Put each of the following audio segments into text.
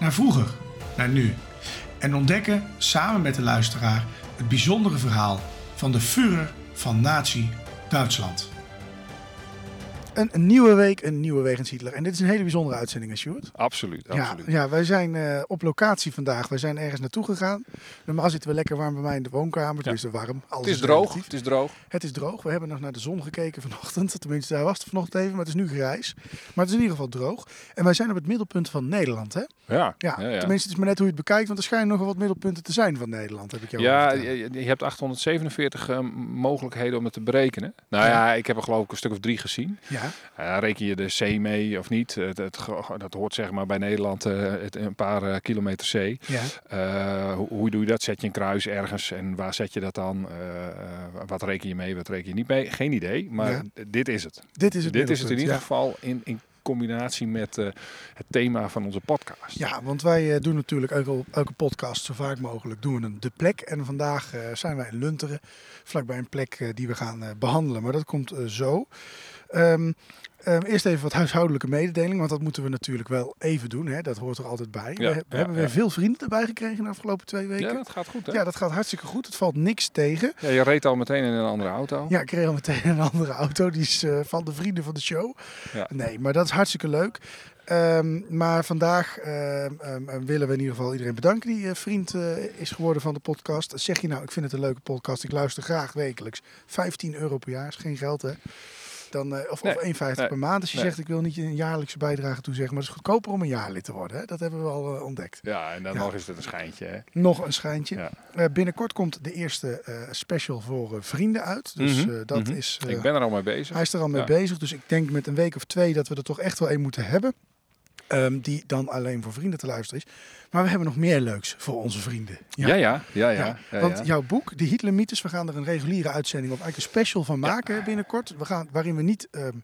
naar vroeger, naar nu. En ontdekken samen met de luisteraar het bijzondere verhaal van de Führer van Nazi-Duitsland. Een, een nieuwe week, een nieuwe Wegens Hitler. En dit is een hele bijzondere uitzending, Sjoerd? Absoluut, Ja, absoluut. ja, wij zijn eh, op locatie vandaag. Wij zijn ergens naartoe gegaan. Normaal zitten we lekker warm bij mij in de woonkamer. Het is warm. Alles Het is droog, relatief. het is droog. Het is droog. We hebben nog naar de zon gekeken vanochtend. Tenminste, daar was het vanochtend even, maar het is nu grijs. Maar het is in ieder geval droog. En wij zijn op het middelpunt van Nederland, hè? Ja, Ja, ja, ja. tenminste, het is maar net hoe je het bekijkt. Want er schijnen nogal wat middelpunten te zijn van Nederland, heb ik jou Ja, je hebt 847 eh, mogelijkheden om het te berekenen. Nou ja, ik heb er geloof ik een stuk of drie gezien. Ja, Reken je de zee mee of niet? Het, dat hoort zeg maar bij Nederland eh, het, een paar eh, kilometer zee. ja. Eh, hoe, hoe doe je dat? Zet je een kruis ergens en waar zet je dat dan? Wat reken je mee, wat reken je niet mee? Geen idee, maar Ja. dit is het. Dit is het dit is het in ieder ja. geval in, in combinatie met het thema van onze podcast. Ja, want wij doen natuurlijk elke, elke podcast zo vaak mogelijk doen we een de plek. En vandaag zijn wij in Lunteren, vlakbij een plek die we gaan eh, behandelen. Maar dat komt zo. Ehm, ehm, eerst even wat huishoudelijke mededeling, want dat moeten we natuurlijk wel even doen. Hè? Dat hoort er altijd bij. we, Ja, we ja, hebben weer ja. veel vrienden erbij gekregen de afgelopen twee weken. Ja, Ja, dat gaat goed hè? dat gaat hartstikke goed. Het valt niks tegen. Ja, je reed al meteen in een andere auto. Ja, ik kreeg al meteen een andere auto. Die is eh, van de vrienden van de show. Ja. Nee, maar dat is hartstikke leuk. Ehm, maar vandaag willen we in ieder geval iedereen bedanken die eh, vriend eh, is geworden van de podcast. Zeg je nou, ik vind het een leuke podcast. Ik luister graag wekelijks. 15 euro per jaar is geen geld hè. Dan, eh, of, Nee, of 1,50 nee, per maand. Als je nee. zegt ik wil niet een jaarlijkse bijdrage toezeggen. Maar het is goedkoper om een jaarlid te worden. Hè? Dat hebben we al eh, ontdekt. Ja, en dan Ja. nog is het een schijntje. Hè? Nog een schijntje. Ja. Eh, binnenkort komt de eerste special voor vrienden uit. Dus Mhm, dat mhm. is... Ik ben er al mee bezig. hij is er al mee Ja. bezig, dus ik denk met een week of twee dat we er toch echt wel een moeten hebben. Ehm, die dan alleen voor vrienden te luisteren is. Maar we hebben nog meer leuks voor onze vrienden. Ja, ja, ja. ja, Ja, ja, ja, Want jouw boek, De Hitlermythes, we gaan er een reguliere uitzending of eigenlijk een special van maken binnenkort. We gaan, waarin we niet ehm,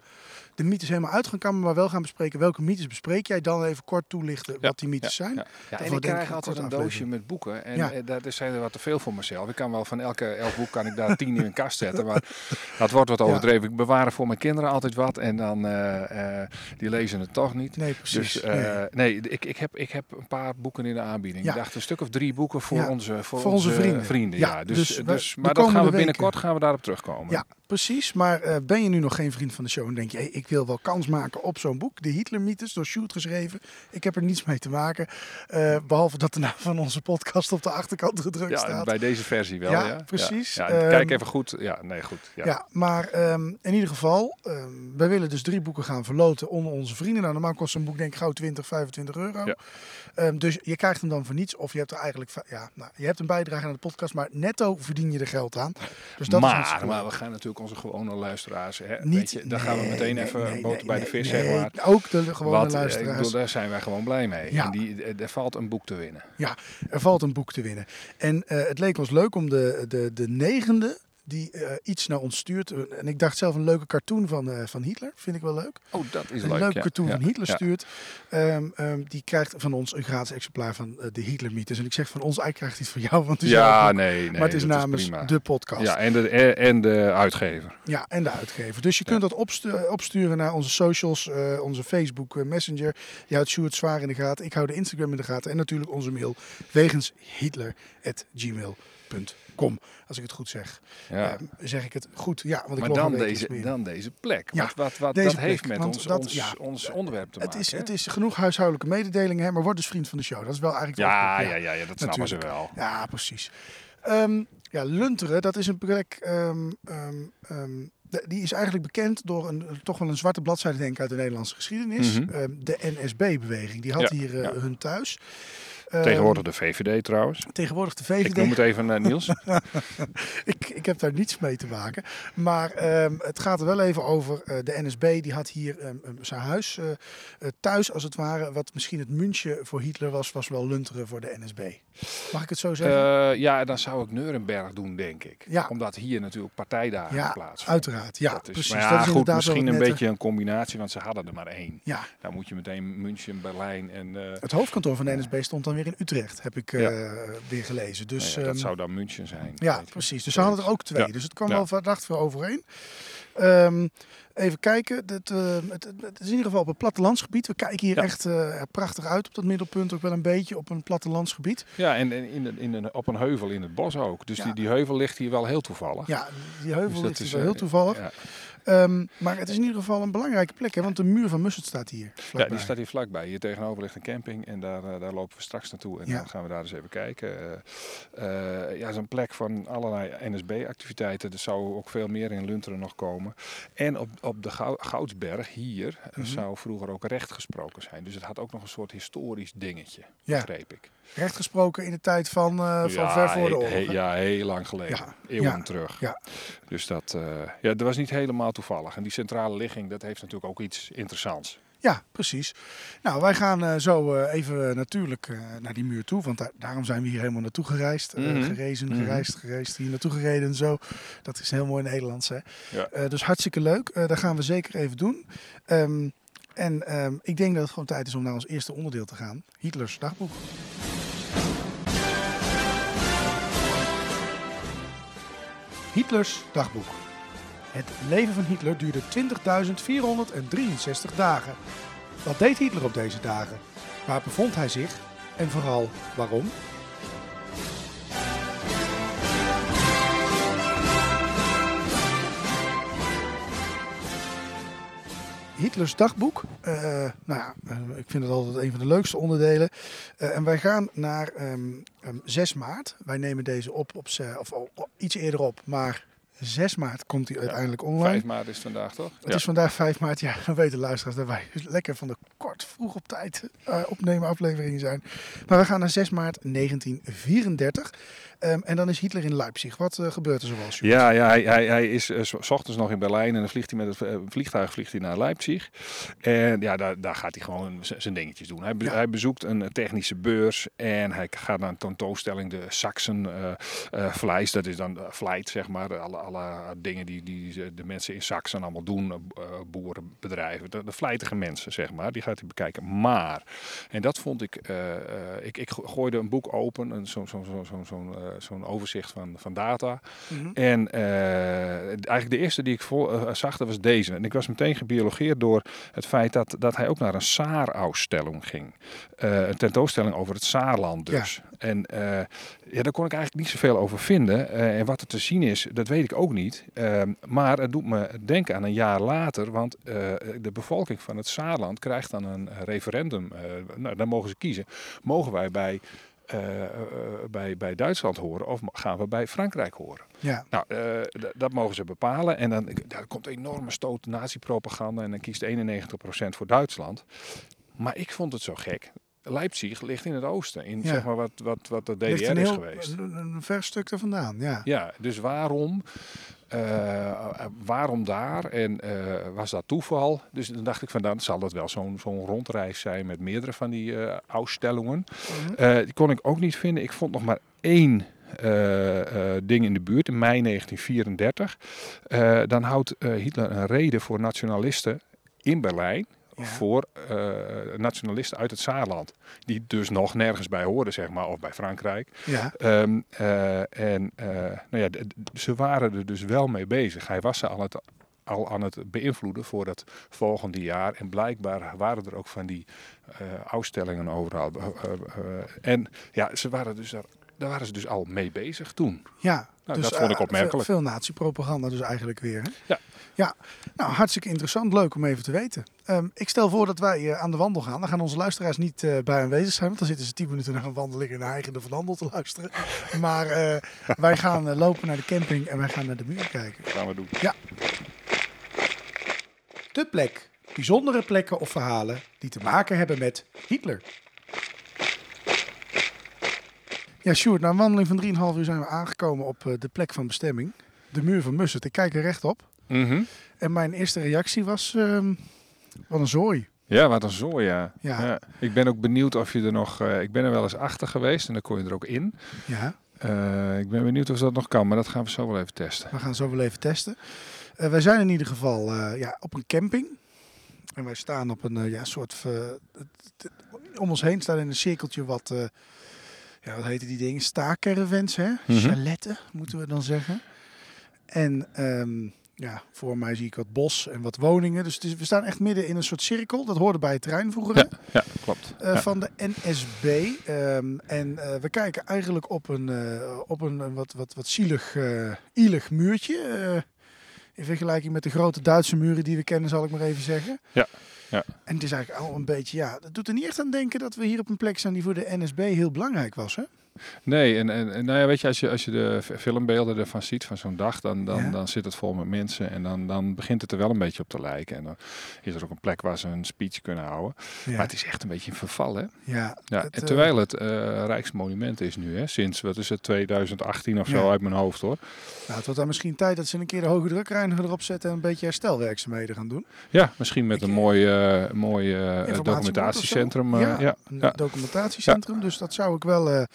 de mythes helemaal uit gaan kammen, maar wel gaan bespreken welke mythes bespreek jij. Dan even kort toelichten wat die mythes ja, zijn. Ja, En ik krijg altijd een doosje met boeken. En Ja. eh, dat zijn er wat te veel voor mezelf. Ik kan wel van elke, elk boek kan ik daar tien in een kast zetten. Maar dat wordt wat overdreven. Ik bewaar voor mijn kinderen altijd wat. En dan, eh, eh, die lezen het toch niet. Nee, precies. Dus eh, nee, ik, ik, heb, ik heb een paar boeken in de aanbieding. Ja. Ik dacht een stuk of drie boeken voor, Ja, onze, voor, voor onze vrienden. Ja, ja. Dus, dus dus, maar dat gaan we binnenkort gaan we daarop terugkomen. Ja, precies. Maar eh, ben je nu nog geen vriend van de show en denk je, hey, ik wil wel kans maken op zo'n boek, De Hitler-mythes, door Sjoerd geschreven. Ik heb er niets mee te maken, eh, behalve dat de naam van onze podcast op de achterkant gedrukt Ja, staat. bij deze versie wel. Ja, Ja, precies. Ja, Ehm, kijk even goed. Ja, nee, goed. Ja. Ja, maar ehm, in ieder geval, ehm, wij willen dus drie boeken gaan verloten onder onze vrienden. Nou, normaal kost een boek denk ik gauw 20, 25 euro. Ehm, dus je krijgt hem dan voor niets. Of je hebt er eigenlijk, ja, nou, je hebt een bijdrage aan de podcast, maar netto verdien je er geld aan. Dus dat maar, maar we gaan natuurlijk onze gewone luisteraars. Hè, Niet, weet je, dan gaan we meteen nee, even nee, boter nee, bij de vis, zeg maar. Ook de gewone Want, eh, ik luisteraars. bedoel, daar zijn wij gewoon blij mee. Ja. En die, eh, er valt een boek te winnen. Ja, er valt een boek te winnen. En eh, het leek ons leuk om de, de, de negende die eh, iets naar ons stuurt. En ik dacht zelf een leuke cartoon van, eh, van Hitler. Vind ik wel leuk. Oh, dat is Een leuk. leuke ja. cartoon Ja, van Hitler ja. stuurt. Ehm, ehm, die krijgt van ons een gratis exemplaar van eh, de Hitler-mythes. En ik zeg van ons, eigenlijk krijgt hij het van jou. Want het is Ja, nee, nee. maar het is namens de podcast. Ja, en de, en de uitgever. Ja, en de uitgever. Dus je kunt dat opstu- opsturen naar onze socials, eh, onze Facebook eh, Messenger. Je houdt Sjoerd zwaar in de gaten. Ik hou de Instagram in de gaten. En natuurlijk onze mail wegens Hitler@gmail.com. kom, als ik het goed zeg. Ja. Ehm, zeg ik het goed? Ja, want ik maar dan deze, dan deze plek. Ja, wat wat, wat dat heeft met ons, dat- ons, ja, ons onderwerp te het, maken. is, hè? het is genoeg huishoudelijke mededelingen, hè, maar word dus vriend van de show. Dat is wel eigenlijk ja, ja, ja, ja, dat snappen ze wel. Ja, precies. Ehm, ja, Lunteren, dat is een plek. ehm, die is eigenlijk bekend door een, toch wel een zwarte bladzijde, denk ik, uit de Nederlandse geschiedenis. Mhm. De NSB-beweging. Die had Ja, hier eh, ja. hun thuis. Ehm, Tegenwoordig de VVD trouwens. tegenwoordig de Ik VVD. noem het even eh, Niels. ik, ik heb daar niets mee te maken. Maar ehm, het gaat er wel even over. eh, de NSB die had hier ehm, zijn huis eh, thuis, als het ware. Wat misschien het München voor Hitler was, was wel Lunteren voor de NSB. Mag ik het zo zeggen? Eh, ja, dan zou ik Nuremberg doen, denk ik. Ja. Omdat hier natuurlijk partijdagen ja, plaatsvinden. uiteraard. Ja, Dat is, precies. Maar ja, dat is goed, misschien een beetje een combinatie, want ze hadden er maar één. Ja, Dan moet je meteen München, Berlijn en... eh, het hoofdkantoor van de NSB stond dan weer in Utrecht, heb ik eh, weer gelezen. Dus, nou dat ehm, zou dan München zijn. Ja, precies. Dus ze hadden er ook twee. Dus het kwam wel verdacht veel overeen. Ehm, even kijken. Dat, eh, het, is in ieder geval op een plattelandsgebied. We kijken hier Ja. echt eh, prachtig uit op dat middelpunt. Ook wel een beetje op een plattelandsgebied. Ja, en, en in, in een, op een heuvel in het bos ook. Dus Ja. die, die heuvel ligt hier wel heel toevallig. Ja, die heuvel Dus ligt hier is, wel eh, heel toevallig. Ja. Ehm, maar het is in ieder geval een belangrijke plek. Hè, want de muur van Mussert staat hier. Ja, vlakbij. die staat hier vlakbij. Hier tegenover ligt een camping en daar, eh, daar lopen we straks naartoe. En Ja. dan gaan we daar eens even kijken. Eh, ja, het is een plek van allerlei NSB-activiteiten. Er zou ook veel meer in Lunteren nog komen. En op, op de Gou- Goudsberg hier Mhm. zou vroeger ook recht gesproken zijn. Dus het had ook nog een soort historisch dingetje, Ja. begreep ik. Recht gesproken in de tijd van, eh, van ja, ver voor de oorlog. he- ja, heel lang geleden. Ja, Eeuwen ja, terug. ja. Dus dat, eh, ja, dat was niet helemaal toevallig. En die centrale ligging, dat heeft natuurlijk ook iets interessants. Ja, precies. Nou, wij gaan eh, zo even natuurlijk naar die muur toe. Want daar- daarom zijn we hier helemaal naartoe gereisd. Mhm. gerezen, Mhm. gereisd, gereisd. Hier naartoe gereden en zo. Dat is heel mooi Nederlands, hè? Ja. Dus hartstikke leuk. Dat gaan we zeker even doen. Ehm, en ehm, ik denk dat het gewoon tijd is om naar ons eerste onderdeel te gaan. Hitlers dagboek. Hitlers dagboek. Het leven van Hitler duurde 20.463 dagen. Wat deed Hitler op deze dagen? Waar bevond hij zich? En vooral waarom? Hitlers dagboek. Eh, nou ja, eh, ik vind het altijd een van de leukste onderdelen. Eh, en wij gaan naar ehm, ehm, 6 maart. Wij nemen deze op, op ze- of, oh, oh, iets eerder op, maar 6 maart komt hij uiteindelijk online. 5 maart is vandaag, toch? Het is vandaag 5 maart. Ja, dan weten luisteraars dat wij lekker van de kort vroeg op tijd eh, opnemen afleveringen zijn. Maar we gaan naar 6 maart 1934. Ehm, en dan is Hitler in Leipzig. Wat eh, gebeurt er zoal? Sjoerd? Ja, ja hij, hij, hij is eh, s ochtends nog in Berlijn en dan vliegt hij met het vliegtuig vliegt hij naar Leipzig. En ja, daar, daar gaat hij gewoon zijn dingetjes doen. Hij, be- Ja. hij bezoekt een technische beurs en hij gaat naar een tentoonstelling, de Saxen Vleis. Dat is dan Vlijt, zeg maar. Alle, alle dingen die, die de mensen in Saxen allemaal doen, eh, boerenbedrijven. De, de vlijtige mensen, zeg maar. Die gaat hij bekijken. Maar, en dat vond ik, eh, eh, ik, ik gooide een boek open, een- zo'n zo, zo, zo, eh, zo'n overzicht van, van data. Mhm. En eh, eigenlijk de eerste die ik vol, eh, zag, dat was deze. En ik was meteen gebiologeerd door het feit dat, dat hij ook naar een Saar-ausstelling ging. Eh, een tentoonstelling over het Saarland dus. En eh, ja, daar kon ik eigenlijk niet zoveel over vinden. Eh, en wat er te zien is, dat weet ik ook niet. Ehm, maar het doet me denken aan een jaar later. Want eh, de bevolking van het Saarland krijgt dan een referendum. Eh, nou, dan mogen ze kiezen. Mogen wij bij... eh, bij, bij Duitsland horen of gaan we bij Frankrijk horen? Ja. Nou, dat mogen ze bepalen. En dan daar komt een enorme stoot nazi-propaganda. En dan kiest 91% voor Duitsland. Maar ik vond het zo gek. Leipzig ligt in het oosten. In Ja. zeg maar wat, wat, wat de Ligt DDR is geweest. Een, ver stuk er vandaan, ja. Ja, dus waarom, eh, waarom daar? En eh, was dat toeval? Dus dan dacht ik van dan zal dat wel zo'n zo'n rondreis zijn met meerdere van die eh uitstellingen. Mhm. Eh, die kon ik ook niet vinden. Ik vond nog maar één eh, eh, ding in de buurt, in mei 1934. Eh, dan houdt eh, Hitler een reden voor nationalisten in Berlijn. Ja. Voor eh, nationalisten uit het Saarland. Die dus nog nergens bij hoorden, zeg maar, of bij Frankrijk. Ja. Ehm, eh, en eh, nou ja, ze waren er dus wel mee bezig. Hij was ze al, het, al aan het beïnvloeden voor het volgende jaar. En blijkbaar waren er ook van die uitstellingen overal. En ja, ze waren dus daar daar waren ze dus al mee bezig toen. Ja, Nou, dat vond ik opmerkelijk. Veel, veel nazi-propaganda dus eigenlijk weer. Hè? Ja. Ja, nou hartstikke interessant. Leuk om even te weten. Ehm, ik stel voor dat wij eh, aan de wandel gaan. Dan gaan onze luisteraars niet eh, bij aanwezig zijn. Want dan zitten ze tien minuten naar een wandeling in de eigen de Van Handel te luisteren. Maar eh, wij gaan lopen naar de camping en wij gaan naar de muur kijken. Dat gaan we doen. Ja. De plek. Bijzondere plekken of verhalen die te maken hebben met Hitler. Ja, Sjoerd, na een wandeling van 3,5 uur zijn we aangekomen op de plek van bestemming. De muur van Mussert. Ik kijk er Mhm. En mijn eerste reactie was, ehm, wat een zooi. Ja, wat een zooi, ja. Ja. Ik ben ook benieuwd of je er nog... eh, ik ben er wel eens achter geweest en dan kon je er ook in. Ja, Eh, ik ben benieuwd of dat nog kan, maar dat gaan we zo wel even testen. we gaan zo wel even testen. Eh, wij zijn in ieder geval ja, op een camping. En wij staan op een ja, soort... om ons heen staan in een cirkeltje wat... ja, wat heten die dingen? Staakcaravans, hè? Mhm. Chaletten, moeten we dan zeggen. En ehm, ja, voor mij zie ik wat bos en wat woningen. Dus is, we staan echt midden in een soort cirkel. Dat hoorde bij het terrein vroeger. Ja, ja klopt. eh, Ja. van de NSB. Ehm, en eh, we kijken eigenlijk op een, eh, op een, wat, wat, wat zielig, ielig muurtje. in vergelijking met de grote Duitse muren die we kennen, zal ik maar even zeggen. Ja, ja. En het is eigenlijk al een beetje, ja, dat doet er niet echt aan denken dat we hier op een plek zijn die voor de NSB heel belangrijk was. Hè? Nee, en, en, en nou ja, weet je, als je, als je de filmbeelden ervan ziet van zo'n dag, dan, dan, Ja. dan zit het vol met mensen en dan, dan begint het er wel een beetje op te lijken. En dan is er ook een plek waar ze een speech kunnen houden. Ja, Maar het is echt een beetje in verval, hè? ja, Ja, het, en eh, terwijl het eh, Rijksmonument is nu, hè? Sinds, wat is het, 2018 of zo uit mijn hoofd, hoor. nou, het wordt dan misschien tijd dat ze een keer de hoge drukreiniger erop zetten en een beetje herstelwerkzaamheden gaan doen. Ja, misschien met een mooi, eh, mooi eh, Informatiebord documentatiecentrum. ja, een documentatiecentrum. Dus dat zou ik wel,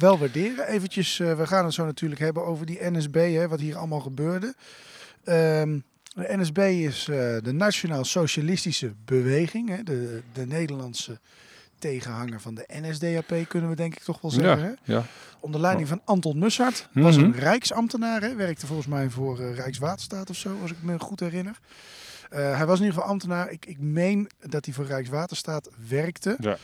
wel waarderen. Eventjes, eh, we gaan het zo natuurlijk hebben over die NSB, hè, wat hier allemaal gebeurde. Ehm, de NSB is eh, de Nationaal Socialistische Beweging, hè, de, de Nederlandse tegenhanger van de NSDAP, kunnen we denk ik toch wel zeggen. Ja, ja. Onder leiding van Anton Mussart. Was Mhm. een rijksambtenaar. Hè? Werkte volgens mij voor eh, Rijkswaterstaat of zo, als ik me goed herinner. Hij was in ieder geval ambtenaar. Ik, ik meen dat hij voor Rijkswaterstaat werkte. Ja.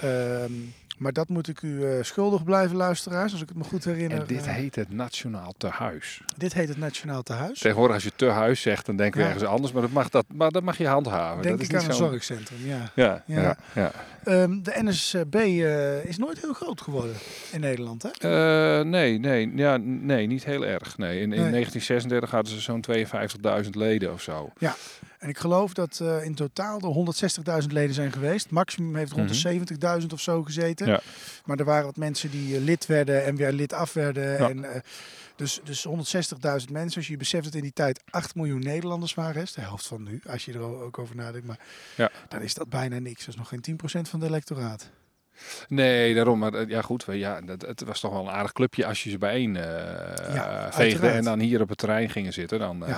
Ehm, maar dat moet ik u eh, schuldig blijven, luisteraars, als ik het me goed herinner. En dit Eh, heet het Nationaal Tehuis. dit heet het Nationaal Tehuis. Tegenwoordig als je tehuis zegt, dan denken we Ja. ergens anders. Maar dat mag, dat, maar dat mag je handhaven. Denk dat is ik aan niet een zo'n- zorgcentrum, ja. Ja, Ja. ja. ja, Ehm, de NSB eh, is nooit heel groot geworden in Nederland, hè? Nee, nee, ja, nee, niet heel erg. Nee. In, in Nee. 1936 hadden ze zo'n 52.000 leden of zo. En ik geloof dat eh, in totaal er 160.000 leden zijn geweest. Maximum heeft rond de 70.000 of zo gezeten. Mhm. Ja. Maar er waren wat mensen die eh, lid werden en weer lid af werden. Ja. En, eh, dus, dus 160.000 mensen. Als je beseft dat in die tijd 8 miljoen Nederlanders waren. is de helft van nu, als je er ook over nadenkt. Maar Ja. dan is dat bijna niks. Dat is nog geen 10% van de electoraat. Nee, daarom. Maar eh, ja, goed. Ja, dat, het was toch wel een aardig clubje als je ze bijeen eh Ja, veegde uiteraard. en dan hier op het terrein gingen zitten. Dan, eh,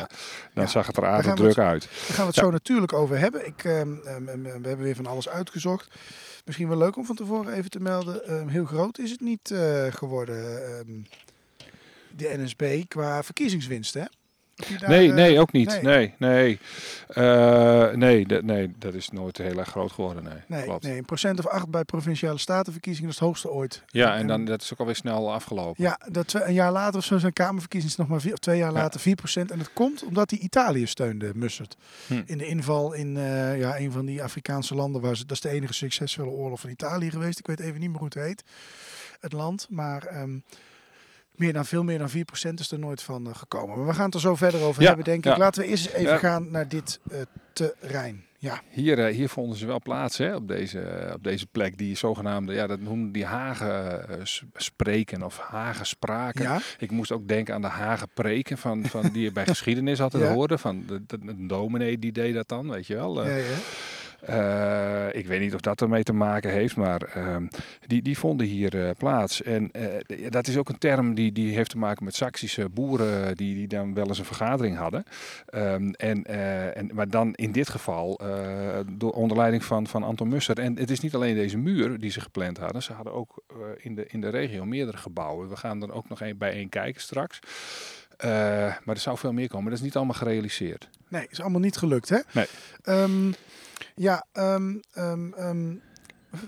dan Ja. zag het er aardig druk uit. Daar gaan we het zo natuurlijk over hebben. Ik, ehm, ehm, ehm, we hebben weer van alles uitgezocht. Misschien wel leuk om van tevoren even te melden. Heel groot is het niet eh, geworden, de NSB, qua verkiezingswinst. Hè? Daar, Nee, eh, nee, ook niet. nee. Nee, nee. Eh, nee, dat- nee, dat is nooit heel erg groot geworden. Nee, Nee, klopt. nee, een procent of acht bij provinciale statenverkiezingen is het hoogste ooit. Ja, en dan dat is ook alweer snel afgelopen. Ja, dat twee- een jaar later of zo zijn Kamerverkiezingen nog maar vier, of twee jaar Ja. later 4%. En dat komt omdat hij Italië steunde, Mussert. Hm. In de inval in eh, ja, een van die Afrikaanse landen. Waar ze, dat is de enige succesvolle oorlog van Italië geweest. Ik weet even niet meer hoe het heet, het land. Maar ehm, meer dan, veel meer dan 4% is er nooit van eh, gekomen. Maar we gaan het er zo verder over Ja, hebben, denk ja. ik. Laten we eerst eens even gaan naar dit eh, terrein. Ja, Hier, eh, hier vonden ze wel plaats hè, op, deze, op deze plek. Die zogenaamde, ja, dat noemden die Hagen spreken of Hagen spraken. ja. Ik moest ook denken aan de Hagen preken van, van die je bij geschiedenis altijd Ja. hoorde. Van de, de, de dominee die deed dat dan, weet je wel. ja, Eh, ik weet niet of dat ermee te maken heeft, maar ehm, die, die vonden hier eh, plaats. En eh, dat is ook een term die, die heeft te maken met Saksische boeren die, die dan wel eens een vergadering hadden. Ehm, en, en, maar dan in dit geval door onder leiding van, van Anton Musser. En het is niet alleen deze muur die ze gepland hadden. Ze hadden ook in, de, in de regio meerdere gebouwen. We gaan er ook nog een, bij één kijken straks. Maar er zou veel meer komen. Dat is niet allemaal gerealiseerd. Nee, is allemaal niet gelukt, hè? Nee. Ehm, ja, ehm, ehm, ehm,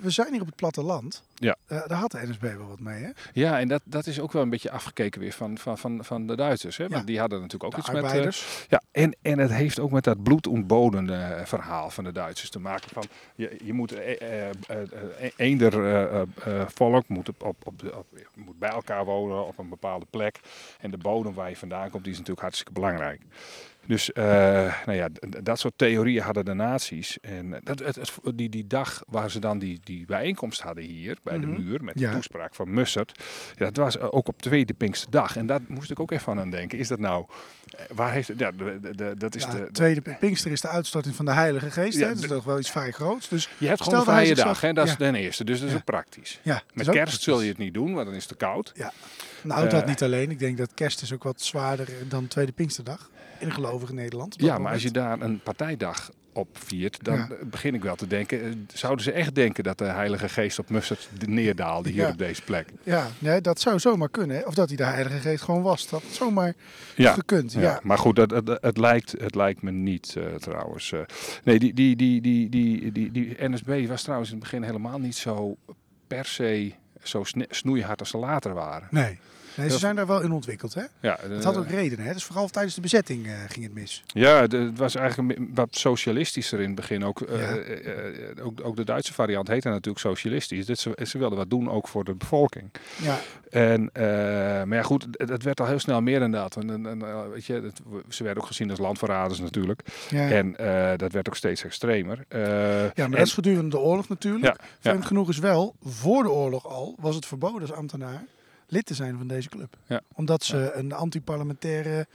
We zijn hier op het platteland. Ja. Eh, daar had de NSB wel wat mee, hè? Ja, en dat, dat is ook wel een beetje afgekeken weer van, van, van, van de Duitsers. Hè? Want Ja. die hadden natuurlijk ook De iets met... arbeiders. ja, en, en het heeft ook met dat bloedontbodende eh, verhaal van de Duitsers te maken. Van, je, je moet eh, eh, eender eh, volk moet, op, op, op- moet bij elkaar wonen op een bepaalde plek. En de bodem waar je vandaan komt, die is natuurlijk hartstikke belangrijk. Dus eh, nou ja, dat soort theorieën hadden de nazi's. En dat, het, het- die, die dag waar ze dan die, die bijeenkomst hadden hier bij Mhm. de muur met Ja. de toespraak van Mussert. Ja, dat was eh, ook op tweede Pinksterdag. En daar moest ik ook even aan denken. Is dat nou, eh, waar heeft ja, de, de, de- dat is Ja, de, tweede Pinkster is de uitstorting van de Heilige Geest. Ja, hè? Dat is de- toch wel iets vrij groots. Dus je hebt gewoon een vrije dag, hè? dat is ja. ten eerste. Dus dat is Ja. ook praktisch. ja, Met kerst zul je het niet doen, want dan is het te koud. Nou, dat Eh, niet alleen. Ik denk dat kerst is ook wat zwaarder dan tweede Pinksterdag. In gelovige Nederland. Ja, maar als je daar een partijdag op viert, dan Ja. begin ik wel te denken. eh, Zouden ze echt denken dat de Heilige Geest op Mussert neerdaalde hier Ja. op deze plek? Ja, nee, dat zou zomaar kunnen. Of dat hij de Heilige Geest gewoon was. Dat had zomaar gekund. Ja. Ja, maar goed, het, het, het, lijkt, het lijkt me niet eh, trouwens. nee, die, die, die, die, die, die, die NSB was trouwens in het begin helemaal niet zo per se zo snoeihard als ze later waren. Nee. Nee, ze zijn daar wel in ontwikkeld. Hè? Ja, Het had ook redenen. Hè? Dus vooral tijdens de bezetting eh, ging het mis. Ja, de- het was eigenlijk wat socialistischer in het begin. Ook, eh, Ja. eh, eh, ook, ook de Duitse variant heette natuurlijk socialistisch. Dus ze, ze wilden wat doen ook voor de bevolking. Ja, En, eh, maar ja, goed, het, het werd al heel snel meer dan dat. En, en, en, eh, weet je, het- ze werden ook gezien als landverraders natuurlijk. ja. En eh, dat werd ook steeds extremer. Eh, ja maar en- dat is gedurende de oorlog natuurlijk. Ja, Vreemd genoeg is wel, voor de oorlog al, was het verboden als ambtenaar lid te zijn van deze club. Ja. Omdat ze een antiparlementaire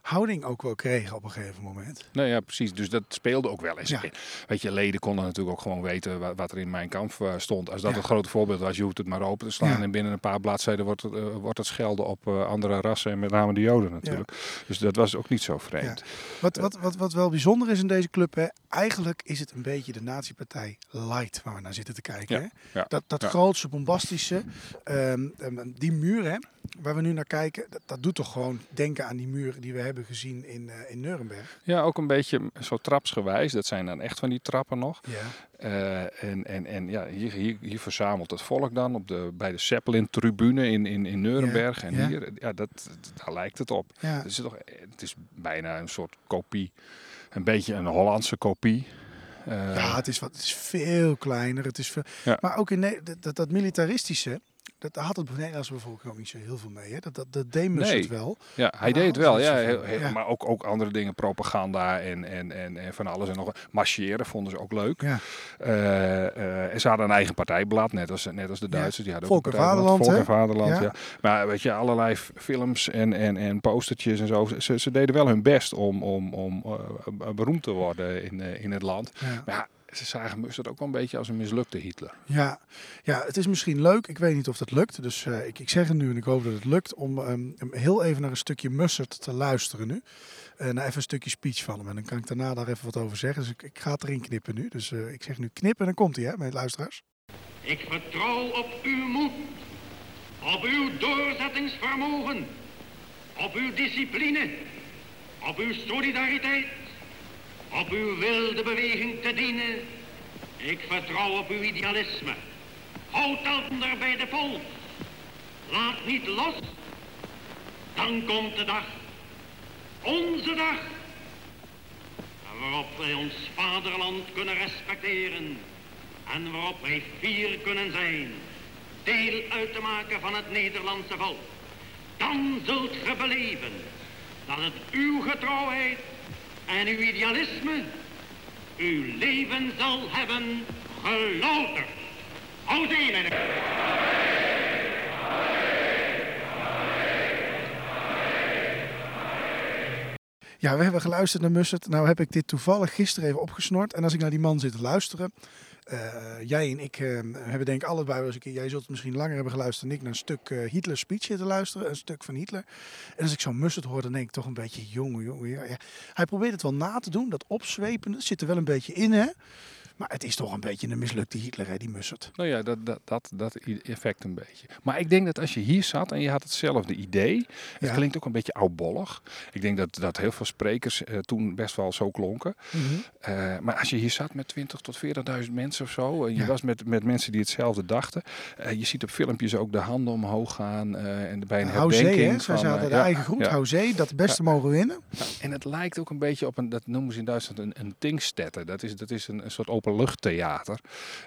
houding ook wel kregen op een gegeven moment. Nou ja, precies. Dus dat speelde ook wel eens. Ja. Weet je, leden konden natuurlijk ook gewoon weten wa- wat, er in mijn kamp eh, stond. Als dat Ja. het grote voorbeeld was, je hoeft het maar open te slaan. Ja. En binnen een paar bladzijden wordt het, eh, wordt het schelden op eh, andere rassen en met name de Joden natuurlijk. Dus dat was ook niet zo vreemd. Wat, wat, wat, wat wel bijzonder is in deze club, hè, eigenlijk is het een beetje de nazi-partij light waar we naar zitten te kijken. Hè? Dat, dat grootste, bombastische, ehm, ehm, die muur hè, waar we nu naar kijken, dat, dat doet toch gewoon denken aan die muren die we hebben gezien in, eh, in Nuremberg. Ja, ook een beetje zo trapsgewijs. Dat zijn dan echt van die trappen nog. Ja. Eh, en en, en ja, hier, hier, hier verzamelt het volk dan op de, bij de Zeppelin-tribune in, in, in Nuremberg. Ja, en ja. hier, ja, dat, daar lijkt het op. Ja. Het is, toch, het is bijna een soort kopie. Een beetje een Hollandse kopie. Eh, Ja, het is, wat, het is veel kleiner. Het is veel, Ja. Maar ook in dat, dat militaristische, dat had het Nederlandse bevolking ook niet zo heel veel mee. Hè? Dat, dat, dat deed Nee. wel. Ja, hij Ja, deed het wel. Ja, heel- heel- Ja. Maar ook, ook andere dingen, propaganda en, en, en, en van alles en nog. Marcheren vonden ze ook leuk. Ja. Eh, eh, en ze hadden een eigen partijblad, net als, net als de Ja. Duitsers. Die hadden Volk en. Vaderland, Volk en? Vaderland, Ja. ja. Maar weet je, allerlei films en, en, en postertjes en zo. Ze, ze deden wel hun best om, om, om eh, beroemd te worden in, in het land. Ja. Maar ja, ze zagen Mustard ook wel een beetje als een mislukte Hitler. Ja. ja, het is misschien leuk. Ik weet niet of dat lukt. Dus eh, ik, ik zeg het nu en ik hoop dat het lukt om ehm, heel even naar een stukje Mussert te luisteren nu. Eh naar even een stukje speech van hem. En dan kan ik daarna daar even wat over zeggen. Dus ik, ik ga het erin knippen nu. Dus eh, ik zeg nu knippen en dan komt hij, hè, mijn luisteraars. Ik vertrouw op uw moed, op uw doorzettingsvermogen, op uw discipline, op uw solidariteit, op uw wilde beweging te dienen. Ik vertrouw op uw idealisme. Houd ander bij de pols. Laat niet los. Dan komt de dag, onze dag, waarop wij ons vaderland kunnen respecteren en waarop wij fier kunnen zijn deel uit te maken van het Nederlandse volk. Dan zult ge beleven dat het uw getrouwheid en uw idealisme uw leven zal hebben gelouterd. Houd in Ja, we hebben geluisterd naar Mussert. Nou heb ik dit toevallig gisteren even opgesnord. En als ik naar die man zit te luisteren. eh, jij en ik eh, hebben denk ik allebei eens een keer. Jij zult misschien langer hebben geluisterd dan ik naar een stuk eh, Hitler speech zitten luisteren. Een stuk van Hitler. En als ik zo'n Mussert hoor, dan denk ik toch een beetje jongen, jongen. Hij probeert het wel na te doen. Dat opzwepende zit er wel een beetje in, hè. Maar het is toch een beetje een mislukte Hitler, hè, die Mussert. Nou ja, dat, dat, dat, dat effect een beetje. Maar ik denk dat als je hier zat en je had hetzelfde idee, het Ja. klinkt ook een beetje oudbollig. Ik denk dat, dat heel veel sprekers eh, toen best wel zo klonken. Mhm. Eh, maar als je hier zat met 20 tot 40.000 mensen of zo, en je Ja. was met, met mensen die hetzelfde dachten. eh, je ziet op filmpjes ook de handen omhoog gaan eh, en bij een Houzee, herdenking. hè? Hadden eh, de ja, eigen groet, ja. Houzee, dat de beste mogen winnen. En het lijkt ook een beetje op een, dat noemen ze in Duitsland een, een Dingstetten. Dat is, dat is een, een soort openluchttheater.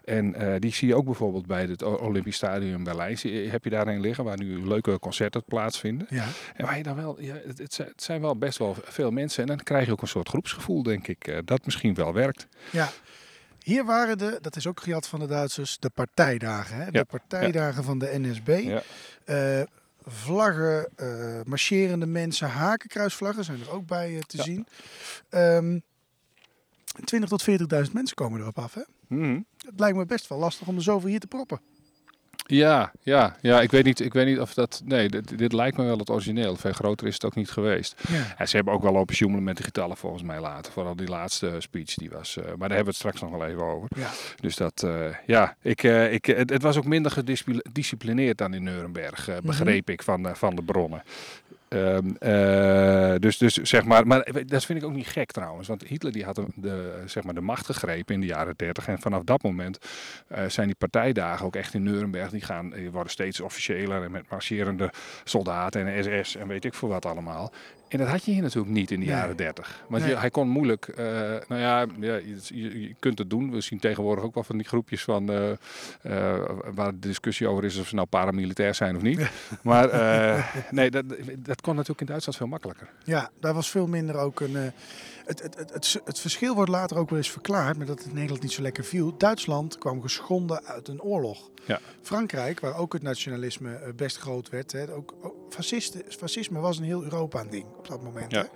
En eh, die zie je ook bijvoorbeeld bij het Olympisch Stadion in Berlijn. Heb je daarin liggen waar nu leuke concerten plaatsvinden. Ja. En waar je dan wel, ja, het, het zijn- wel best wel veel mensen. En dan krijg je ook een soort groepsgevoel, denk ik. eh, dat misschien wel werkt. Ja. Hier waren de, dat is ook gejat van de Duitsers, de partijdagen. Hè? De Ja, partijdagen van de NSB. Eh, vlaggen, marcherende mensen, hakenkruisvlaggen zijn er ook bij te Ja. zien. Ehm 20 tot 40.000 mensen komen erop af. Hè? Mhm. Het lijkt me best wel lastig om er zoveel hier te proppen. Ja, ja, ja ik, weet niet, ik weet niet of dat. Nee, dit, dit lijkt me wel het origineel. Veel groter is het ook niet geweest. Ja. Ze hebben ook wel lopen sjoemelen met de getallen volgens mij later. Vooral die laatste speech die was. eh, maar daar hebben we het straks nog wel even over. Ja. Dus dat, eh, ja, ik, eh, ik, het, het was ook minder gedisciplineerd dan in Nuremberg, Mhm. begreep ik van, van de bronnen. Ehm, eh, dus, dus zeg maar, maar dat vind ik ook niet gek trouwens. Want Hitler die had de, zeg maar de macht gegrepen in de jaren 30. En vanaf dat moment eh, zijn die partijdagen ook echt in Nuremberg. Die, gaan, die worden steeds officiëler en met marcherende soldaten en SS en weet ik veel wat allemaal. En dat had je hier natuurlijk niet in de Nee. jaren 30. Want Nee. je, hij kon moeilijk, eh, nou ja, ja je, kunt het doen. We zien tegenwoordig ook wel van die groepjes van, eh, eh, waar de discussie over is of ze nou paramilitair zijn of niet. Maar nee, dat, dat kon natuurlijk in Duitsland veel makkelijker. Ja, daar was veel minder ook een. Het, het, het, verschil wordt later ook wel eens verklaard, maar dat het Nederland niet zo lekker viel. Duitsland kwam geschonden uit een oorlog. Ja. Frankrijk, waar ook het nationalisme eh, best groot werd, hè, ook, ook fascisten, fascisme was in heel Europa een ding op dat moment. Ja. Hè.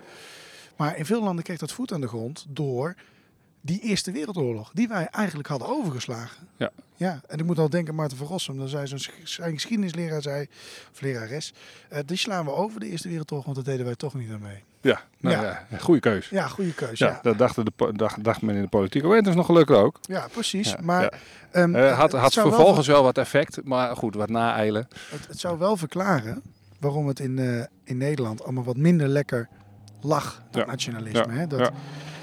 Maar in veel landen kreeg dat voet aan de grond door die Eerste Wereldoorlog, die wij eigenlijk hadden overgeslagen. Ja. Ja, en ik moet al denken, Maarten van Rossum, dan zei zo'n zijn geschiedenisleraar, zei, of lerares, eh, die slaan we over, de Eerste Wereldoorlog, want dat deden wij toch niet aan mee. Ja, nou Ja. ja. goede keus. Ja, goede keuze. Ja, Ja, dat dachten de, dacht, dacht men in de politiek. Oh, en het is nog gelukkig ook. ja precies. Maar ehm, Eh, had het had wel vervolgens wel wat effect, maar goed, wat naeilen. Het, het zou wel verklaren waarom het in, eh, in Nederland allemaal wat minder lekker lag, dat Ja. nationalisme. Hè? Dat.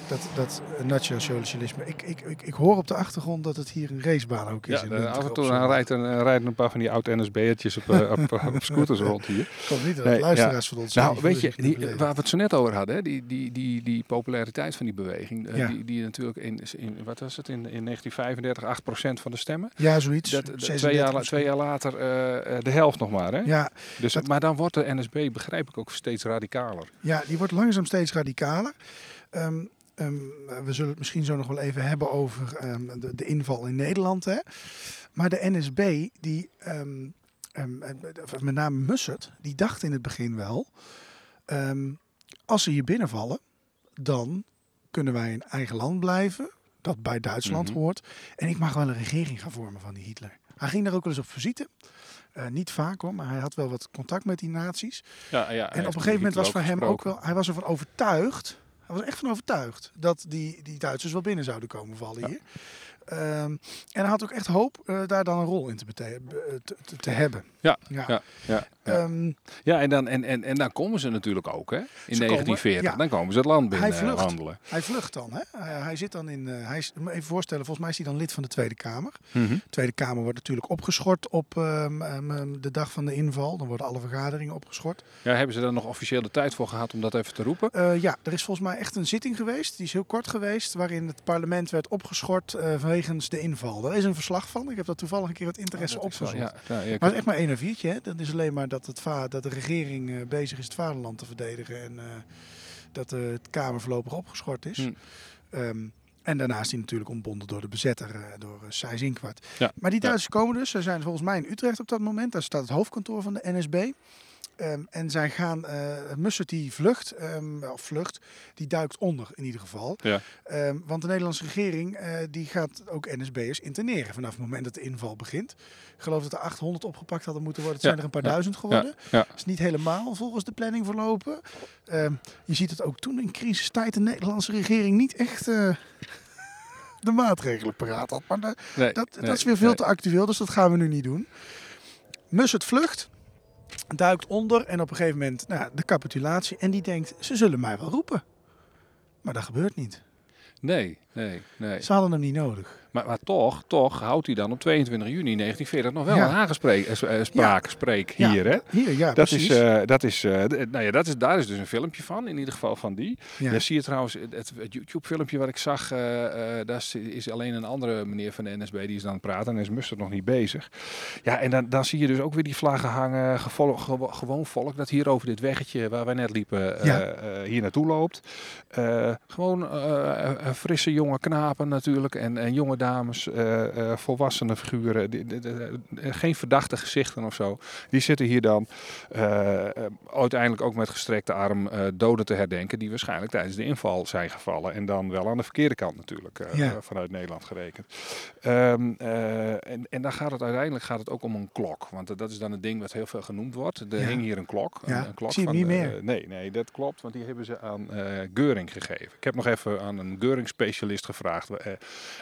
Dat, dat eh, nationalisme. Ik, ik, ik, ik hoor op de achtergrond dat het hier een racebaan ook is. Ja, in af en op toe dan rijdt een, eh, rijden een paar van die oud-NSB'ertjes op, eh, op, op scooters rond hier. Hoop niet dat Nee, luisteraars van ons Nou, weet je, die, waar we het zo net over hadden, hè, die, die, die, die populariteit van die beweging, eh, Ja. die, die natuurlijk in, in, wat was het, in, in 1935 8% van de stemmen. Ja, zoiets. Dat, dat- 36 twee, jaar, twee jaar later eh, eh, de helft nog maar. Hè? Ja, dus, dat- Maar dan wordt de NSB, begrijp ik, ook steeds radicaler. Ja, die wordt langzaam steeds radicaler. Ehm, ehm, we zullen het misschien zo nog wel even hebben over ehm, de, de inval in Nederland. Hè? Maar de NSB, die, ehm, ehm, eh, met name Mussert, die dacht in het begin wel... als ze hier binnenvallen, dan kunnen wij een eigen land blijven. Dat bij Duitsland Mhm. hoort. En ik mag wel een regering gaan vormen van die Hitler. Hij ging daar ook wel eens op visite. Eh, niet vaak hoor, maar hij had wel wat contact met die naties. Ja, ja, En op een gegeven moment was voor hem ook wel, hij was ervan overtuigd, hij was echt van overtuigd dat die, die Duitsers wel binnen zouden komen vallen hier. Ehm, en hij had ook echt hoop eh, daar dan een rol in te, te, te, te hebben. Ja, Ja. ja, ja. Ja, Ehm, ja en, dan, en, en, en dan komen ze natuurlijk ook, hè? In komen, 1940. ja. Dan komen ze het land binnen Hij vlucht. eh, wandelen. hij vlucht dan. Hè? Hij, hij zit dan in, eh, hij is, even voorstellen, volgens mij is hij dan lid van de Tweede Kamer. Mhm. De Tweede Kamer wordt natuurlijk opgeschort op ehm, ehm, de dag van de inval. Dan worden alle vergaderingen opgeschort. Ja, hebben ze daar nog officieel de tijd voor gehad om dat even te roepen? Eh, ja, er is volgens mij echt een zitting geweest. Die is heel kort geweest. Waarin het parlement werd opgeschort eh vanwege de inval. Daar is een verslag van. Ik heb dat toevallig een keer wat interesse wel- opgezocht. Ja, Maar het is echt maar één en viertje. Hè? Dat is alleen maar dat, het va dat de regering eh, bezig is het vaderland te verdedigen. En eh, dat de het Kamer voorlopig opgeschort is. Hm. Ehm, en daarnaast hij natuurlijk ontbonden door de bezetter, eh, door uh, Sijs Inkwart. Ja. Maar die Ja. Duitsers komen dus. Ze zijn volgens mij in Utrecht op dat moment. Daar staat het hoofdkantoor van de NSB. Ehm, en zij gaan, eh Mussert die vlucht, ehm, of vlucht, die duikt onder in ieder geval. Ja. Ehm, want de Nederlandse regering eh, die gaat ook NSB'ers interneren vanaf het moment dat de inval begint. Ik geloof dat er 800 opgepakt hadden moeten worden. Het Ja, zijn er een paar ja, duizend geworden. ja. Dat is niet helemaal volgens de planning verlopen. Je ziet het ook toen in crisistijd de Nederlandse regering niet echt... eh, de maatregelen paraat had. Maar Nee, dat, nee, dat is weer veel nee. te actueel, dus dat gaan we nu niet doen. Mussert vlucht, duikt onder en op een gegeven moment nou, ja, de capitulatie. En die denkt, ze zullen mij wel roepen. Maar dat gebeurt niet. Nee, nee, nee. Ze hadden hem niet nodig. Maar, maar toch, toch houdt hij dan op 22 juni 1940 nog wel Ja. een aangespreek, eh, eh, spraak, spreek Ja, hier, hè? Hier, ja, Dat precies. is, eh, dat is, nou ja, dat is, daar is dus een filmpje van, in ieder geval van die. Daar zie je trouwens, het, het YouTube-filmpje wat ik zag, daar is, is alleen een andere meneer van de NSB die is aan het praten en is Mustard nog niet bezig. Ja, en dan, dan zie je dus ook weer die vlaggen hangen, gevolg, gewo- gewoon volk dat hier over dit weggetje waar wij net liepen, hier naartoe loopt. Gewoon frisse jonge knapen natuurlijk en, en jonge dames, eh, eh, volwassene figuren, die- die- eh, geen verdachte gezichten of zo. Die zitten hier dan eh, uiteindelijk ook met gestrekte arm doden te herdenken die waarschijnlijk tijdens de inval zijn gevallen. En dan wel aan de verkeerde kant natuurlijk, Ja. vanuit Nederland gerekend. Ehm, eh, en, en dan gaat het uiteindelijk gaat het ook om een klok. Want dat is dan een ding wat heel veel genoemd wordt. Er Ja. hing hier een klok. Ja, Een, een klok zie van, niet meer. nee, nee, dat klopt. Want die hebben ze aan Geuring gegeven. Ik heb nog even aan een Geuring-specialist gevraagd.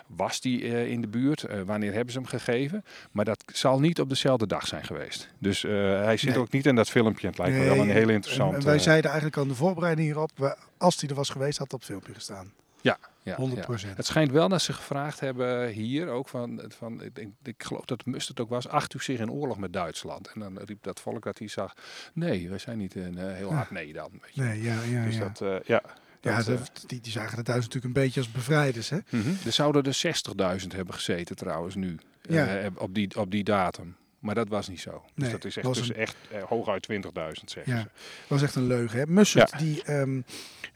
was die eh, in de buurt? Eh, wanneer hebben ze hem gegeven? Maar dat zal niet op dezelfde dag zijn geweest. Dus eh, hij zit Nee. ook niet in dat filmpje. Het lijkt me wel een hele en- interessante... En wij zeiden eigenlijk aan de voorbereiding hierop, als die er was geweest, had dat op filmpje gestaan. ja, ja, 100 ja. procent. Het schijnt wel dat ze gevraagd hebben hier ook van, van ik, ik geloof dat Mustert ook was, acht u zich in oorlog met Duitsland? En dan riep dat volk dat hij zag, nee, wij zijn niet een heel hard nee dan. Weet je. Nee, ja, ja, dus ja. dat, ja. Ja, dat, eh, die, die zagen de Duitsers natuurlijk een beetje als bevrijders. Hè? mhm. Er zouden er 60.000 hebben gezeten trouwens nu, Ja. eh, op, die, op die datum. Maar dat was niet zo. Dus dat is echt, was dus een- echt eh, hooguit 20.000 zeggen Ja, ze. was echt een leugen. Hè? Mussert, Ja. die, ehm,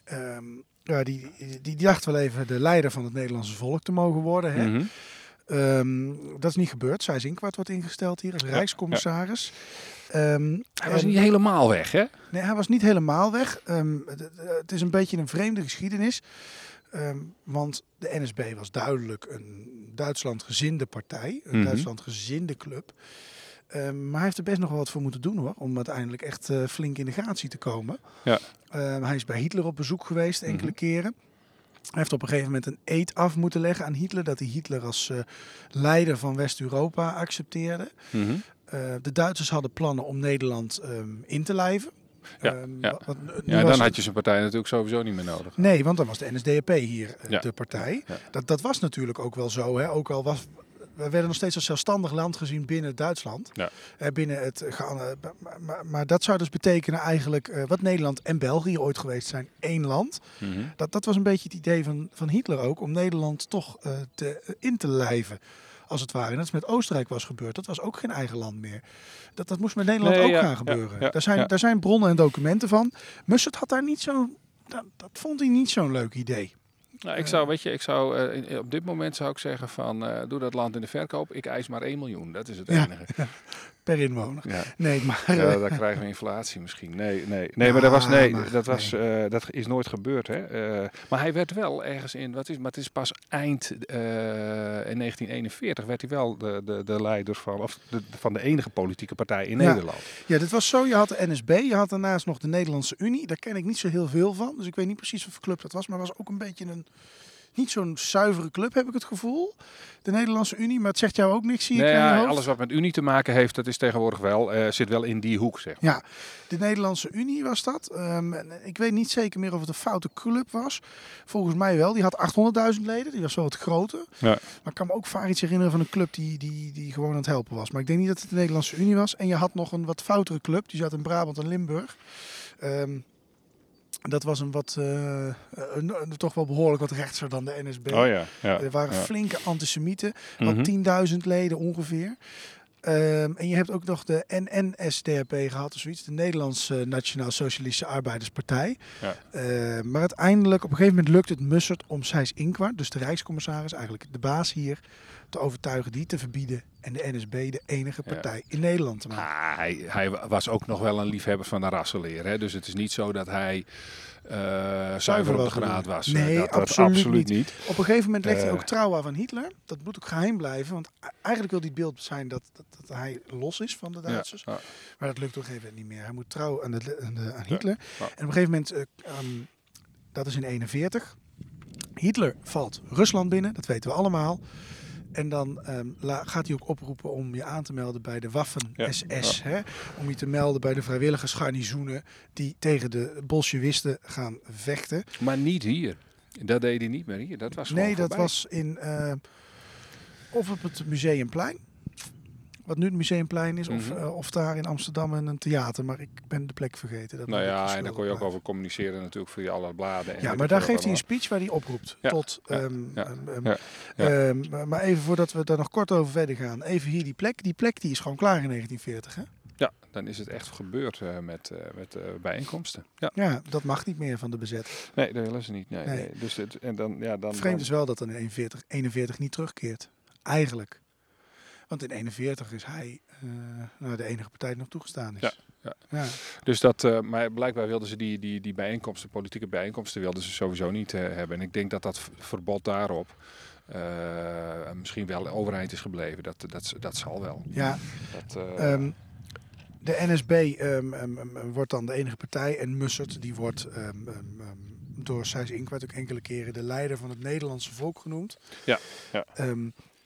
ehm, ja, die, die, die dacht wel even de leider van het Nederlandse volk te mogen worden. Hè? Mhm. Ehm, dat is niet gebeurd. Zij Zinkwart wordt ingesteld hier als rijkscommissaris. Ehm, Hij was en- niet helemaal weg, hè? Nee, hij was niet helemaal weg. Ehm, het- is een beetje een vreemde geschiedenis. Ehm, want de NSB was duidelijk een Duitsland gezinde partij. Een Mhm. Duitsland gezinde club. Maar hij heeft er best nog wel wat voor moeten doen hoor. Om uiteindelijk echt eh, flink in de gratie te komen. Ja. Hij is bij Hitler op bezoek geweest enkele Mhm. keren. Hij heeft op een gegeven moment een eed af moeten leggen aan Hitler. Dat hij Hitler als eh, leider van West-Europa accepteerde. Mhm. Eh, de Duitsers hadden plannen om Nederland ehm, in te lijven. Ja, Ehm, ja. wat- dan het- had je zijn partij natuurlijk sowieso niet meer nodig. Nee, want dan was de NSDAP hier eh, Ja. de partij. Ja. Dat, dat was natuurlijk ook wel zo. Hè? Ook al was, we werden nog steeds als zelfstandig land gezien binnen Duitsland. Ja. Eh, binnen het, maar, maar, dat zou dus betekenen eigenlijk eh, wat Nederland en België ooit geweest zijn, één land. Mhm. Dat, dat was een beetje het idee van, van Hitler ook, om Nederland toch te, in te lijven. Als het ware. Net als met Oostenrijk was gebeurd. Dat was ook geen eigen land meer. Dat, dat moest met Nederland Nee, ook ja, gaan ja, gebeuren. ja, daar, zijn, ja. daar zijn bronnen en documenten van. Mussert had daar niet zo. Dat, dat vond hij niet zo'n leuk idee. Nou, ik zou, weet je, ik zou eh, op dit moment zou ik zeggen van eh, doe dat land in de verkoop. Ik eis maar 1 miljoen. Dat is het Ja. enige. Per inwoner. Ja. Nee, maar. Ja, eh, dan krijgen we inflatie misschien. Nee, nee, nee, maar dat was nee, dat was eh, dat is nooit gebeurd, hè? Eh, maar hij werd wel ergens in, wat is, maar het is pas eind in 1941 werd hij wel de, de, de leider van of de, van de enige politieke partij in Ja. Nederland. Ja, dit was zo. Je had de NSB, je had daarnaast nog de Nederlandse Unie. Daar ken ik niet zo heel veel van. Dus ik weet niet precies wat voor club dat was. Maar was ook een beetje een. Niet zo'n zuivere club, heb ik het gevoel. De Nederlandse Unie. Maar het zegt jou ook niks, zie ik Nee, je ja, hoofd. alles wat met Unie te maken heeft, dat is tegenwoordig wel eh, zit wel in die hoek, zeg. maar. Ja, de Nederlandse Unie was dat. Ehm, en ik weet niet zeker meer of het een foute club was. Volgens mij wel. Die had 800.000 leden. Die was wel wat groter. Ja. Maar ik kan me ook vaak iets herinneren van een club die, die, die gewoon aan het helpen was. Maar ik denk niet dat het de Nederlandse Unie was. En je had nog een wat foutere club. Die zat in Brabant en Limburg. Ehm, dat was een wat, eh, een, toch wel behoorlijk wat rechtser dan de NSB. Oh ja, ja. Er waren ja. flinke antisemieten. Wat 10.000 leden ongeveer. Ehm, en je hebt ook nog de NNSDAP gehad, of zoiets, de Nederlandse Nationaal Socialistische Arbeiderspartij. Ja. Ehm, maar uiteindelijk, op een gegeven moment lukt het Mussert om Sijs Inkwart, dus de Rijkscommissaris, eigenlijk de baas hier, te overtuigen die te verbieden en de NSB de enige Ja. partij in Nederland te maken. Ah, hij, hij was ook nog wel een liefhebber van de rassenleer. Hè? Dus het is niet zo dat hij eh zuiver op de graad was. Nee, dat, dat absoluut absoluut niet. niet. Op een gegeven moment legt hij Eh. ook trouw aan van Hitler. Dat moet ook geheim blijven, want eigenlijk wil het beeld zijn dat, dat, dat hij los is van de Duitsers. ja. Maar dat lukt op een gegeven moment niet meer. Hij moet trouw aan, de, aan, de, aan Hitler. ja. En op een gegeven moment, eh, ehm, dat is in 41. Hitler valt Rusland binnen, dat weten we allemaal. En dan ehm, la- gaat hij ook oproepen om je aan te melden bij de Waffen-SS. Om je te melden bij de vrijwilligersgarnizoenen die tegen de Bolshewisten gaan vechten. Maar niet hier. Dat deed hij niet meer hier. Dat was Nee, dat voorbij. was in eh, of op het Museumplein. Wat nu het Museumplein is, of, Mhm. eh, of daar in Amsterdam een theater. Maar ik ben de plek vergeten. Dat Nou ja, en daar kon je ook over communiceren natuurlijk via alle bladen. en Ja, maar daar geeft hij een speech waar hij oproept Ja, tot. ja, ehm, ja, ehm, ehm, ja, maar even voordat we daar nog kort over verder gaan, even hier die plek. Die plek die is gewoon klaar in 1940. Hè? Ja, dan is het echt gebeurd eh, met, eh, met bijeenkomsten. Ja, Ja, dat mag niet meer van de bezetter. nee, dat willen ze niet. Nee, Nee. nee. Dus het, en dan, ja, dan, Vreemd dan- is wel dat dan in 41, 41 niet terugkeert. Eigenlijk. Want in 41 is hij eh, nou, de enige partij die nog toegestaan is. Ja, ja. ja. Dus dat, eh, maar blijkbaar wilden ze die, die, die bijeenkomsten, politieke bijeenkomsten, wilden ze sowieso niet eh, hebben. En ik denk dat dat verbod daarop misschien wel overeind is gebleven. Dat, dat, dat zal wel. ja Dat, eh, Ehm, de NSB ehm, ehm, wordt dan de enige partij en Mussert die wordt door Sijs Inkwart ook enkele keren de leider van het Nederlandse volk genoemd. Ja, ja.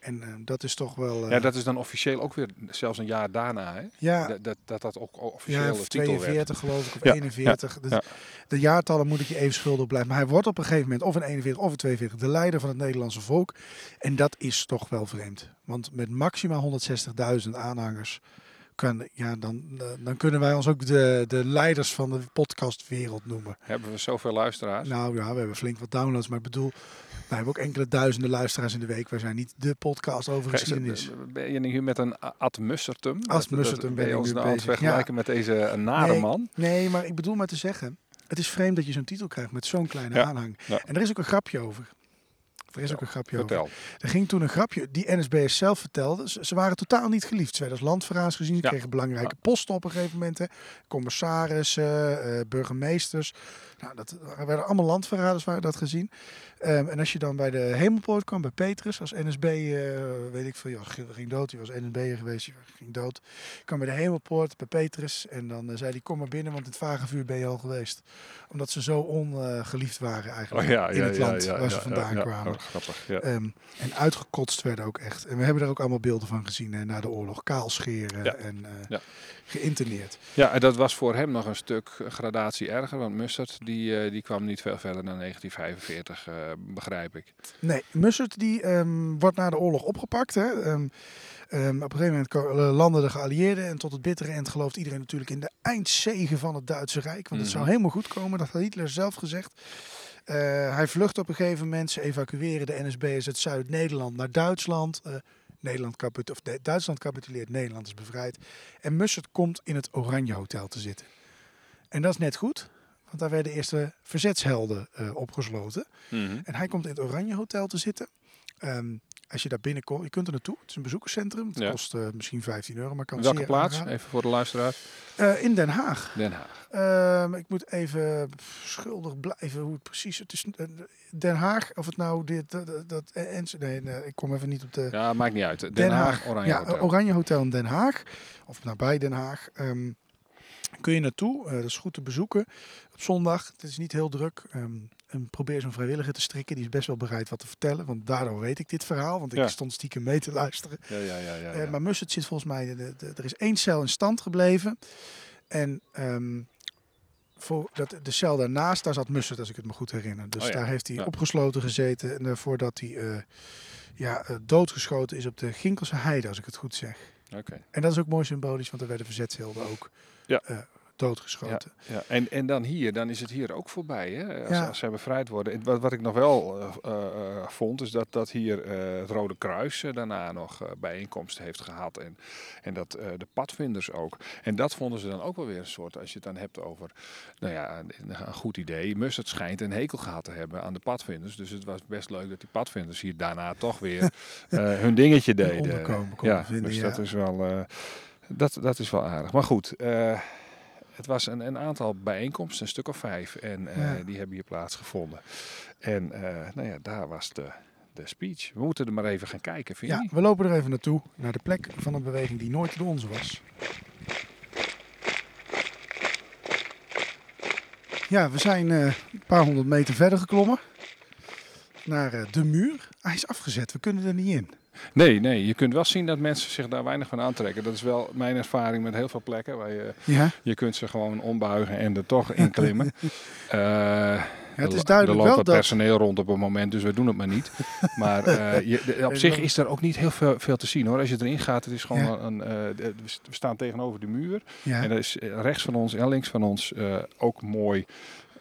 En ehm, dat is toch wel... eh, ja, dat is dan officieel ook weer zelfs een jaar daarna. Hè? ja, Dat, dat, dat dat ook officieel ja, de of titel werd. 42 geloof ik, of Ja, 41. De, ja. de jaartallen moet ik je even schuldig blijven. Maar hij wordt op een gegeven moment, of in 41 of in 42, de leider van het Nederlandse volk. En dat is toch wel vreemd. Want met maximaal 160.000 aanhangers, kan, ja, dan, eh, dan kunnen wij ons ook de, de leiders van de podcastwereld noemen. Hebben we zoveel luisteraars? Nou ja, we hebben flink wat downloads, maar ik bedoel, wij hebben ook enkele duizenden luisteraars in de week. Wij zijn niet de podcast over geschiedenis. Ben je nu met een Ad Mussertum? Ad Mussertum ben je ons nou aan het bezig, vergelijken met deze eh, nare Nee, man? Nee, maar ik bedoel maar te zeggen, het is vreemd dat je zo'n titel krijgt met zo'n kleine Ja, aanhang. ja. En er is ook een grapje over. Er is ook een grapje over. Er ging toen een grapje, die NSB'ers zelf vertelde. Ze, ze waren totaal niet geliefd. Ze werden als landverraders gezien. Ze Ja. kregen belangrijke posten op een gegeven moment. Hè. Commissarissen, eh, burgemeesters. Nou, dat werden allemaal landverraders, waren dat gezien. Ehm, en als je dan bij de Hemelpoort kwam, bij Petrus, als NSB, eh, weet ik veel, ja, ging- dood. Die was NSB'er geweest, die ging dood. Kwam bij de Hemelpoort, bij Petrus. En dan eh, zei hij, kom maar binnen, want in het vagevuur ben je al geweest. Omdat ze zo ongeliefd waren eigenlijk Oh, ja, in ja, het ja, land ja, waar ja, ze vandaan ja, ja. kwamen. Oh, grappig. Ehm, en uitgekotst werden ook echt. En we hebben daar ook allemaal beelden van gezien hè, na de oorlog. Kaalscheren Ja. en Ja. Geïnterneerd. Ja, en dat was voor hem nog een stuk gradatie erger, want Mustard die, eh, die kwam niet veel verder dan 1945, eh, begrijp ik. Nee, Mussert die ehm, wordt na de oorlog opgepakt. Hè. Ehm, ehm, op een gegeven moment eh, landen de geallieerden. En tot het bittere eind gelooft iedereen natuurlijk in de eindzege van het Duitse Rijk. Want het Mhm. zou helemaal goed komen, dat had Hitler zelf gezegd. Eh, hij vlucht op een gegeven moment. Ze evacueren de NSB'ers uit Zuid-Nederland naar Duitsland. Nederland capit of Duitsland capituleert, Nederland is bevrijd. En Mussert komt in het Oranje Hotel te zitten. En dat is net goed, want daar werden de verzetshelden eh, opgesloten. En hij komt in het Oranje Hotel te zitten. Ehm, als je daar binnenkomt, je kunt er naartoe. Het is een bezoekerscentrum. Het Ja. kost eh, misschien 15 euro, maar kan Welke zeer plaats? Even voor de luisteraar. Eh, in Den Haag. Den Haag. Ehm, ik moet even schuldig blijven hoe het precies Het is eh, Den Haag, of het nou dit, dat, dat, dat en, nee, nee, ik kom even niet op de... Ja, maakt niet uit. Den, Haag, Oranje ja, Hotel. Oranje Hotel in Den Haag. Of nabij Den Haag. Ehm, kun je naartoe. Eh, dat is goed te bezoeken. Op zondag. Het is niet heel druk. Ehm, en probeer zo'n vrijwilliger te strikken. Die is best wel bereid wat te vertellen. Want daardoor weet ik dit verhaal. Want ik Ja. stond stiekem mee te luisteren. Ja, ja, ja. ja, Eh, ja. maar Mussert zit volgens mij... De, de- er is één cel in stand gebleven. En... voor dat, de cel daarnaast, daar zat Mussert, als ik het me goed herinner. Dus Oh ja, daar heeft hij ja. opgesloten gezeten. En, eh, voordat hij eh, ja, eh, doodgeschoten is op de Ginkelse Heide, als ik het goed zeg. Oké. En dat is ook mooi symbolisch, want er werden verzetshelden ook Ja. Doodgeschoten. Ja, en, en dan hier, dan is het hier ook voorbij, hè? Als, Ja. als zij bevrijd worden. En Wat, wat ik nog wel eh, eh, eh, vond, is dat, dat hier het Rode Kruis daarna nog bijeenkomsten heeft gehad. En, en dat de padvinders ook. En dat vonden ze dan ook wel weer een soort, als je het dan hebt over, nou ja, een, een goed idee. Mussert schijnt een hekel gehad te hebben aan de padvinders. Dus het was best leuk dat die padvinders hier daarna toch weer hun dingetje deden. onderkomen ja, vinden, dus ja. dat is wel... dat, dat is wel aardig. Maar goed, het was een, een aantal bijeenkomsten, een stuk of vijf. En eh, Ja. die hebben hier plaatsgevonden. En eh, nou ja, daar was de, de speech. We moeten er maar even gaan kijken, vind je Ja, we lopen er even naartoe, naar de plek van een beweging die nooit de onze was. Ja, we zijn eh, een paar honderd meter verder geklommen. naar de muur. Hij is afgezet, we kunnen er niet in. Nee, nee, je kunt wel zien dat mensen zich daar weinig van aantrekken. Dat is wel mijn ervaring met heel veel plekken. Waar je, Ja, je kunt ze gewoon ombuigen en er toch in klimmen. Eh, het is er- duidelijk Er loopt wel dat- personeel rond op het moment, dus we doen het maar niet. Maar eh, je, op zich is er ook niet heel veel, veel te zien hoor. Als je erin gaat, het is gewoon Ja. een... eh, we st- we staan tegenover de muur. En er is rechts van ons en links van ons ook mooi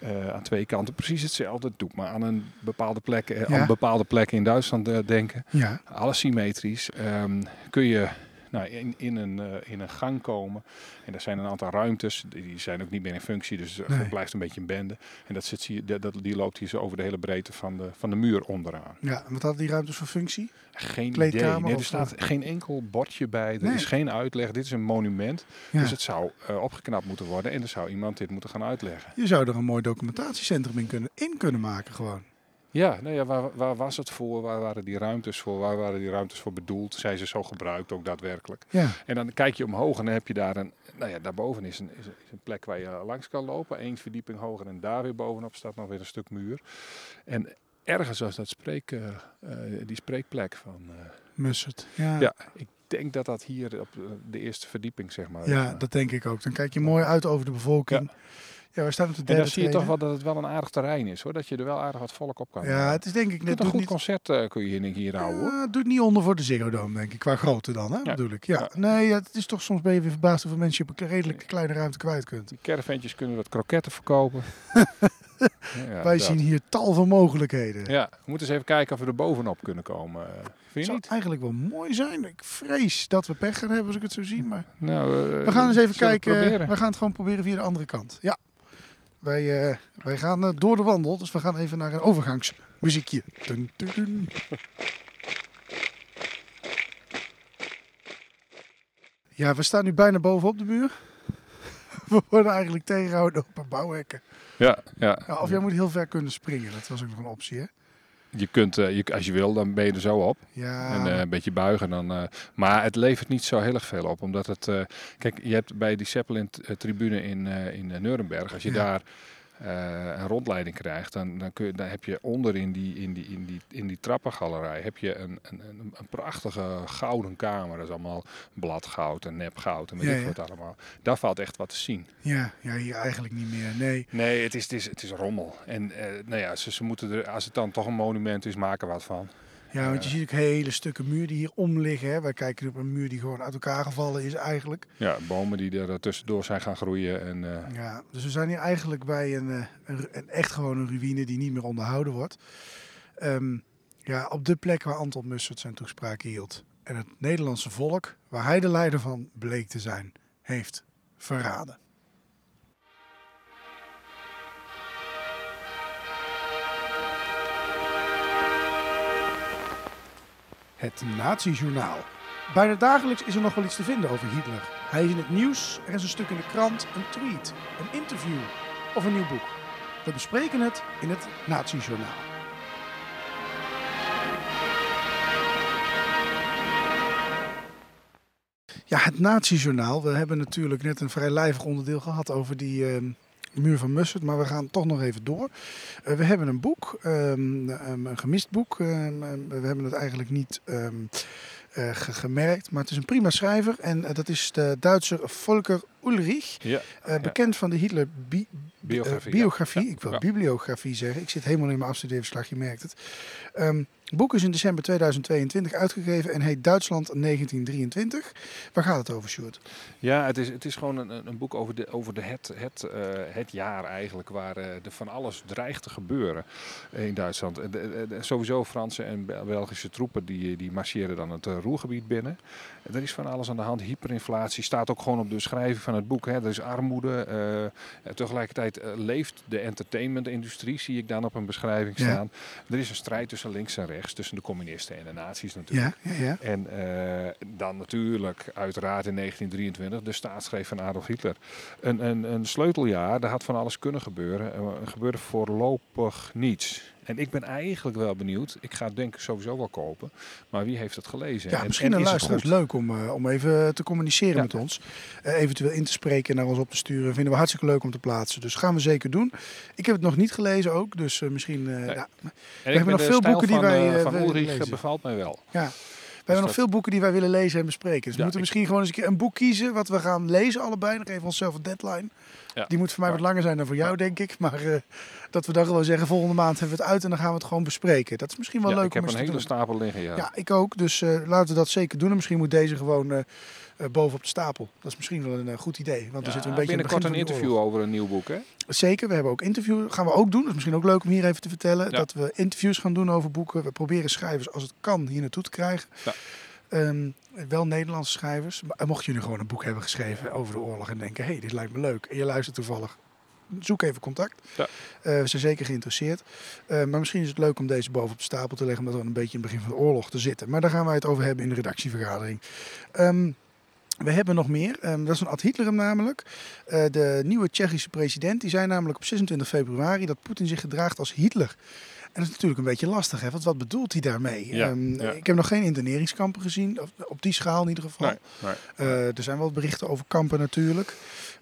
eh, aan twee kanten precies hetzelfde. Doe maar aan een bepaalde plek, eh, Ja. aan bepaalde plekken in Duitsland eh, denken. ja. Alles symmetrisch. Ehm, kun je nou, in, in, een, eh, in een gang komen. En er zijn een aantal ruimtes. Die die zijn ook niet meer in functie. Dus het blijft een beetje een bende. En dat zit, je- dat, die loopt hier zo over de hele breedte van de, van de muur onderaan. ja. En wat hadden die ruimtes voor functie? Geen Kleedkamer idee. Nee, er of, staat geen enkel bordje bij. Er Nee. is geen uitleg. Dit is een monument. Ja. Dus het zou eh, opgeknapt moeten worden. En er zou iemand dit moeten gaan uitleggen. Je zou er een mooi documentatiecentrum in kunnen, in kunnen maken gewoon. Ja, nou ja waar, waar was het voor? Waar waren die ruimtes voor? Waar waren die ruimtes voor bedoeld? Zijn ze zo gebruikt ook daadwerkelijk? Ja, En dan kijk je omhoog en dan heb je daar een... Nou ja, daarboven is een, is een, plek waar je langs kan lopen. Eén verdieping hoger en daar weer bovenop staat nog weer een stuk muur. En ergens was dat spreek, eh, eh, die spreekplek van... eh, Mussert. Ja, ja, ik denk dat dat hier op de eerste verdieping, zeg maar. ja, dat denk ik ook. Dan kijk je mooi uit over de bevolking. Ja, we staan op de en derde dan zie je toch wel dat het wel een aardig terrein is, hoor. Dat je er wel aardig wat volk op kan. Ja, het is denk ik Doet net een goed niet, concert eh, kun je hier, hier houden, hoor. Ja, het doet niet onder voor de Ziggo Dome, denk ik. Qua grootte dan, hè? Ja. bedoel ik. Ja. Ja. Nee, ja, het is toch soms ben je weer verbaasd hoeveel mensen je op een redelijk kleine ruimte kwijt kunt. Die caravantjes kunnen wat kroketten verkopen. ja, Wij dat. zien hier tal van mogelijkheden. Ja, we moeten eens even kijken of we er bovenop kunnen komen. eh. Vind je zou niet? eigenlijk wel mooi zijn. Ik vrees dat we pech gaan hebben als ik het zo zie. Maar Nou, eh, we gaan eens even we het kijken. proberen? We gaan het gewoon proberen via de andere kant. Ja. Wij, eh, wij gaan eh, door de wandel. Dus we gaan even naar een overgangsmuziekje. Dun, dun, dun. Ja, we staan nu bijna bovenop de muur. We worden eigenlijk tegengehouden door een bouwhekken. Ja, ja. Ja, of jij moet heel ver kunnen springen. Dat was ook nog een optie, hè? Je kunt, eh, je, als je wil, dan ben je er zo op. Ja, En eh, een beetje buigen dan. eh, maar het levert niet zo heel erg veel op. Omdat het. kijk, je hebt bij die Zeppelin-tribune in, in Nuremberg. Als je Ja. daar een rondleiding krijgt, dan, dan, kun je, dan heb je onder in die, in die, in die, in die trappengalerij heb je een, een, een, prachtige gouden kamer. Dat is allemaal bladgoud en nepgoud en weet Ja, ik ja. wat allemaal. Daar valt echt wat te zien. ja, ja, hier eigenlijk niet meer. Nee. Nee, het is, het is, het is rommel. En eh, nou ja, ze, ze moeten er, als het dan toch een monument is, maken wat van. Ja, want je ziet ook hele stukken muur die hier om liggen. Hè. Wij kijken op een muur die gewoon uit elkaar gevallen is eigenlijk. Ja, bomen die er tussendoor zijn gaan groeien. En, eh, Ja, dus we zijn hier eigenlijk bij een, eh, een, een echt gewoon een ruïne die niet meer onderhouden wordt. Ehm, ja, op de plek waar Anton Mussert zijn toespraak hield. En het Nederlandse volk, waar hij de leider van bleek te zijn, heeft verraden. Het Nazi-journaal. Bijna dagelijks is er nog wel iets te vinden over Hitler. Hij is in het nieuws, er is een stuk in de krant, een tweet, een interview of een nieuw boek. We bespreken het in het Nazi-journaal. Ja, het Nazi-journaal. We hebben natuurlijk net een vrij lijvig onderdeel gehad over die muur van Mussert, maar we gaan toch nog even door. Eh, we hebben een boek, ehm, ehm, een gemist boek. Ehm, we hebben het eigenlijk niet eh, ge- gemerkt, maar het is een prima schrijver en eh, dat is de Duitser Volker Ulrich. ja, Eh, bekend van de Hitler bi- Biografie, eh, biografie. ja. Ik wil bibliografie zeggen. Ik zit helemaal in mijn afstudeerverslag, je merkt het. Het boek is in december 2022 uitgegeven en heet Duitsland 1923. Waar gaat het over, Sjoerd? Ja, het is, het is gewoon een, een boek over, de, over de het, het, eh, het jaar eigenlijk waar er van alles dreigt te gebeuren in Duitsland. De- de- sowieso Franse en Bel- Belgische troepen die, die marcheren dan het Roergebied binnen. Er is van alles aan de hand. Hyperinflatie staat ook gewoon op de beschrijving van het boek. Hè. Er is armoede. en tegelijkertijd eh, leeft de entertainmentindustrie, zie ik dan op een beschrijving Ja. staan. Er is een strijd tussen links en rechts, tussen de communisten en de nazi's natuurlijk. Ja, ja, ja. En eh, dan natuurlijk, uiteraard in 1923, de staatsgreep van Adolf Hitler. Een, een, een sleuteljaar, daar had van alles kunnen gebeuren. Er gebeurde voorlopig niets. En ik ben eigenlijk wel benieuwd. Ik ga het denk ik sowieso wel kopen. Maar wie heeft het gelezen? Ja, En- misschien en een is het luisteraar leuk om, eh, om even te communiceren Ja. met ons. Eh, eventueel in te spreken en naar ons op te sturen. Vinden we hartstikke leuk om te plaatsen. Dus gaan we zeker doen. Ik heb het nog niet gelezen ook. Dus eh, misschien... eh, ja. En hebben nog veel boeken die wij, van Ulrich bevalt mij wel. Ja. We hebben nog veel boeken die wij willen lezen en bespreken. Dus we moeten misschien gewoon eens een keer een boek kiezen wat we gaan lezen allebei. Dan geven we onszelf een deadline. Ja. Die moet voor mij wat langer zijn dan voor jou, denk ik. Maar eh, dat we dan gewoon zeggen, volgende maand hebben we het uit en dan gaan we het gewoon bespreken. Dat is misschien wel Ja, leuk ik heb om een hele stapel liggen. Ja. Ja, ik ook. Dus eh, laten we dat zeker doen. En misschien moet deze gewoon eh eh, bovenop de stapel. Dat is misschien wel een goed idee. Want we zitten een beetje binnenkort een interview over een nieuw boek, hè? Zeker. We hebben ook interview. gaan we ook doen. Dat is misschien ook leuk om hier even te vertellen. Dat we interviews gaan doen over boeken. We proberen schrijvers als het kan hier naartoe te krijgen. Ja. Ehm, wel Nederlandse schrijvers. Maar mocht je nu gewoon een boek hebben geschreven over de oorlog en denken, hé, hey, dit lijkt me leuk. En je luistert toevallig. Zoek even contact. Ja. Eh, we zijn zeker geïnteresseerd. Eh, maar misschien is het leuk om deze boven op de stapel te leggen, omdat we een beetje in het begin van de oorlog te zitten. Maar daar gaan wij het over hebben in de redactievergadering. Ehm, we hebben nog meer. Ehm, dat is een ad Hitlerum namelijk. Eh, de nieuwe Tsjechische president die zei namelijk op 26 februari dat Poetin zich gedraagt als Hitler. En dat is natuurlijk een beetje lastig, hè? want wat bedoelt hij daarmee? Ja, Ehm, ja. Ik heb nog geen interneringskampen gezien, op die schaal in ieder geval. Nee, nee. Eh, er zijn wel berichten over kampen natuurlijk.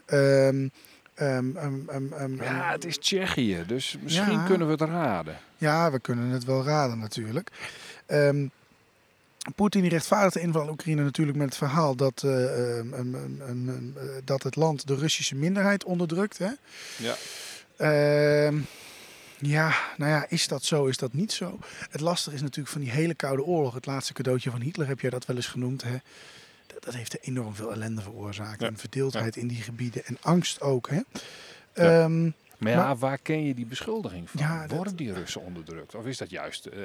Ehm, ehm, ehm, ehm, ehm, Ja, het is Tsjechië, dus misschien Ja. kunnen we het raden. ja, we kunnen het wel raden natuurlijk. Ehm, Poetin die rechtvaardigt de inval in Oekraïne natuurlijk met het verhaal dat, eh, dat het land de Russische minderheid onderdrukt. Hè? Ja. Ehm, ja, nou ja, is dat zo, is dat niet zo? Het lastige is natuurlijk van die hele koude oorlog. Het laatste cadeautje van Hitler heb jij dat wel eens genoemd. Hè? Dat, dat heeft enorm veel ellende veroorzaakt. Ja. En verdeeldheid in die gebieden. En angst ook. Hè? Ja. Ehm, Maar ja, Maar- waar ken je die beschuldiging van? Ja, dat- Worden die Russen onderdrukt? Of is dat juist... eh,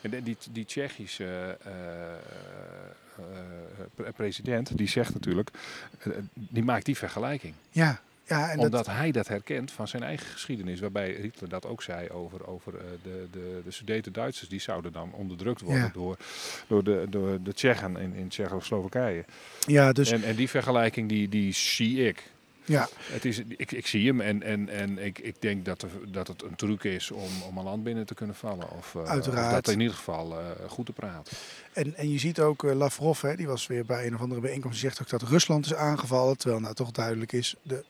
en die, die Tsjechische eh, eh, pre- president, die zegt natuurlijk... die maakt die vergelijking. ja, ja, en dat, Omdat hij dat herkent van zijn eigen geschiedenis. Waarbij Hitler dat ook zei over, over eh, de, de, de Sudeten Duitsers. Die zouden dan onderdrukt worden Ja. door, door, de, door de Tsjechen in, in Tsjechoslowakije. ja, dus En, en die vergelijking die, die zie ik. ja, Het is, ik, ik zie hem en, en, en ik, ik denk dat, er, dat het een truc is om, om een land binnen te kunnen vallen. Of, eh, Uiteraard. of dat in ieder geval eh, goed te praten. En, en je ziet ook Lavrov, hè, die was weer bij een of andere bijeenkomst, die zegt ook dat Rusland is aangevallen. Terwijl nou toch duidelijk is de,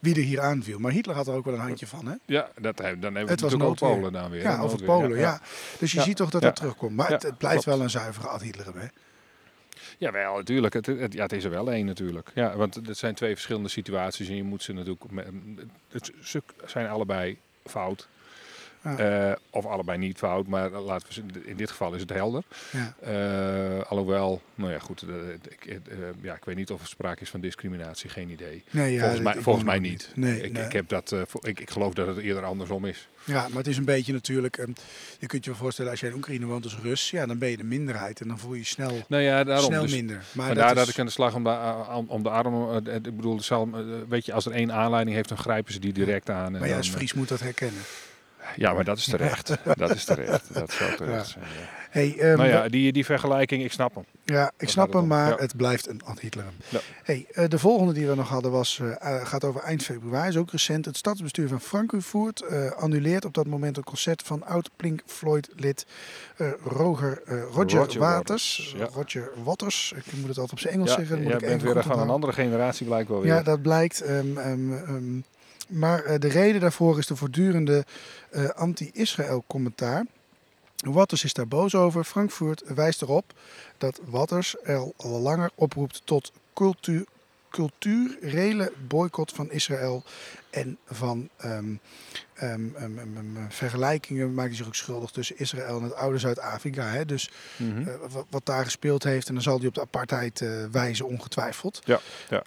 wie er hier aanviel. Maar Hitler had er ook wel een handje van. Hè? Ja, dat, dan hebben we Het natuurlijk ook. Polen dan weer. Ja, over. Polen, ja. Dus je Ja. ziet toch dat dat terugkomt. Maar het, het blijft klopt. wel een zuivere ad Hitler. Hè? Ja, wel, natuurlijk. Het, het, ja, het is er wel één natuurlijk. Ja, want het zijn twee verschillende situaties en je moet ze natuurlijk... met- Het, ze zijn allebei fout. Ja. Eh, of allebei niet fout, maar laten we, in dit geval is het helder. Ja. Eh, alhoewel, nou ja, goed, ik, eh, ja, ik weet niet of er sprake is van discriminatie, geen idee. Nee, ja, volgens mij, volgens mij niet. Nee, ik, nee. ik, heb dat, ik, ik geloof dat het eerder andersom is. Ja, maar het is een beetje natuurlijk... ehm, je kunt je wel voorstellen, als jij in Oekraïne woont als Rus... Ja, dan ben je de minderheid en dan voel je je snel, Nou ja, daarom. snel dus, minder. Maar vandaar dat, ik aan de slag om de, om de arm, ik bedoel, zal, weet je, als er één aanleiding heeft, dan grijpen ze die direct aan. en maar ja, als Fries moet dat herkennen. Ja, maar dat is terecht. dat is terecht. Dat zou terecht zijn. Ja. Hey, ehm, Nou ja, die, die vergelijking, ik snap hem. Ja, ik snap hem, maar Ja. het blijft een ad-Hitlerum. Ja. Hey, eh, de volgende die we nog hadden was, eh, gaat over eind februari, is ook recent. Het stadsbestuur van Frankfurt annuleert op dat moment een concert van oud Pink Floyd lid eh, Roger, Roger, Roger Waters. Roger Waters, ik moet het altijd op zijn Engels zeggen. dan moet jij ik bent weer van een andere generatie blijkbaar weer. Ja, dat blijkt. ehm, ehm, maar eh, de reden daarvoor is de voortdurende eh, anti-Israël commentaar. Watters is daar boos over. Frankfurt wijst erop dat Watters er al, langer oproept tot cultuur, culturele boycott van Israël en van ehm, ehm, ehm, vergelijkingen maakt hij zich ook schuldig tussen Israël en het oude Zuid-Afrika. Dus Mhm. eh, wat, wat daar gespeeld heeft. En dan zal hij op de apartheid wijzen, ongetwijfeld. Ja, ja.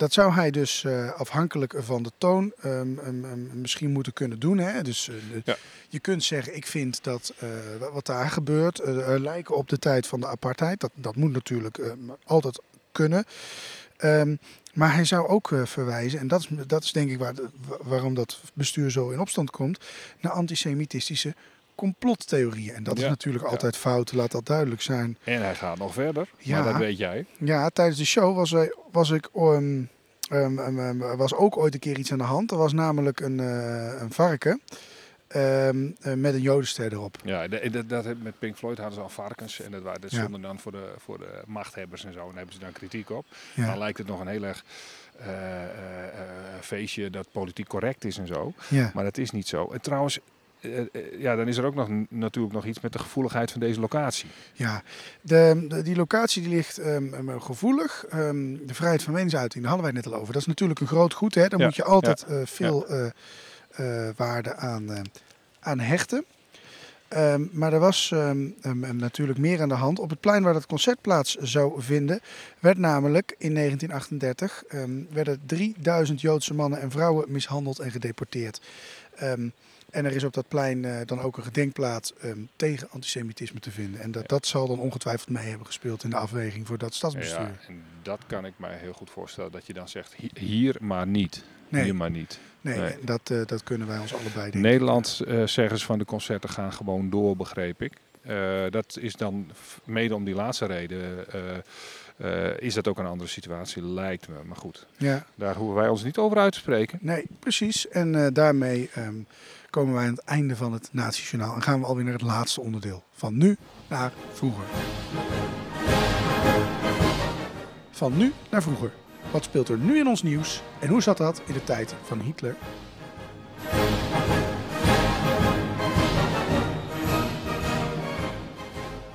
Dat zou hij dus eh, afhankelijk van de toon ehm, ehm, ehm, misschien moeten kunnen doen. Hè? Dus eh, Ja. je kunt zeggen, ik vind dat eh, wa- wat daar gebeurt lijken op de tijd van de apartheid. Dat, dat moet natuurlijk altijd kunnen. Maar hij zou ook verwijzen, en dat is, dat is denk ik waar waarom dat bestuur zo in opstand komt, naar antisemitistische complottheorieën. En dat is natuurlijk ja. altijd fout, laat dat duidelijk zijn. En hij gaat nog verder, Ja. maar dat weet jij. Ja, tijdens de show was, was ik. er was ook ooit een keer iets aan de hand. Er was namelijk een, eh, een varken. eh, met een jodenster erop. Ja, dat, dat met Pink Floyd hadden ze al varkens. En dat, dat stonden dan voor de, voor de machthebbers en zo. En daar hebben ze dan kritiek op. Dan lijkt het nog een heel erg eh, feestje dat politiek correct is en zo. Ja. Maar dat is niet zo. En trouwens, ja, dan is er ook nog, natuurlijk nog iets met de gevoeligheid van deze locatie. Ja, de, de- die locatie die ligt ehm, ehm, gevoelig. Ehm, de vrijheid van meningsuiting, daar hadden wij net al over. Dat is natuurlijk een groot goed. Hè? Daar Ja, moet je altijd eh, veel eh, eh, waarde aan, eh, aan hechten. Maar er was natuurlijk meer aan de hand. Op het plein waar dat concert plaats zou vinden, werd namelijk in 1938 ehm, werden 3000 Joodse mannen en vrouwen mishandeld en gedeporteerd. Ehm, en er is op dat plein eh, dan ook een gedenkplaats ehm, tegen antisemitisme te vinden. En dat, dat zal dan ongetwijfeld mee hebben gespeeld in de afweging voor dat stadsbestuur. Ja, en dat kan ik mij heel goed voorstellen. Dat je dan zegt, hi- hier maar niet. Nee. Hier maar niet. nee, nee. Dat, eh, dat kunnen wij ons allebei denken. Nederland eh, zeggen ze van de concerten gaan gewoon door, begreep ik. Dat is dan mede om die laatste reden. Eh, is dat ook een andere situatie, lijkt me. Maar goed, Ja, daar hoeven wij ons niet over uit te spreken. nee, precies. En eh, daarmee ehm, komen wij aan het einde van het Nationaal. En gaan we alweer naar het laatste onderdeel. Van nu naar vroeger. Van nu naar vroeger. Wat speelt er nu in ons nieuws? En hoe zat dat in de tijd van Hitler?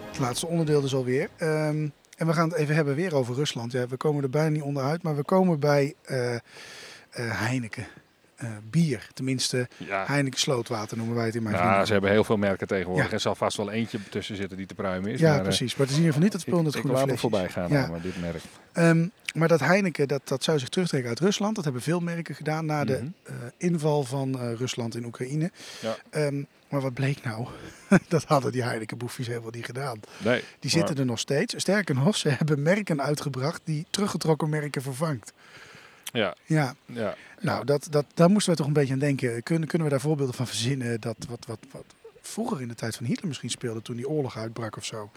Het laatste onderdeel dus alweer. Ehm, en we gaan het even hebben weer over Rusland. Ja, we komen er bijna niet onderuit, maar we komen bij eh, eh, Heineken. Eh, bier, tenminste Ja, Heineken slootwater noemen wij het in mijn nou, vrienden. ze hebben heel veel merken tegenwoordig. Ja. Er zal vast wel eentje tussen zitten die te pruimen is. Ja, maar, eh, precies. Maar het is in ieder geval niet het spul in het ik goede flesjes. voorbij gaan, Ja. maar dit merk. Ehm, maar dat Heineken, dat, dat zou zich terugtrekken uit Rusland. Dat hebben veel merken gedaan na de Mhm. eh, inval van Rusland in Oekraïne. Ja. Ehm, maar wat bleek nou? dat hadden die Heineken boefjes helemaal niet gedaan. Nee, Die zitten maar- er nog steeds. Sterker nog, ze hebben merken uitgebracht die teruggetrokken merken vervangt. Ja, Ja, ja. nou, dat, dat, daar moesten we toch een beetje aan denken. Kunnen, kunnen we daar voorbeelden van verzinnen? Dat wat, wat, wat vroeger in de tijd van Hitler misschien speelde toen die oorlog uitbrak of zo.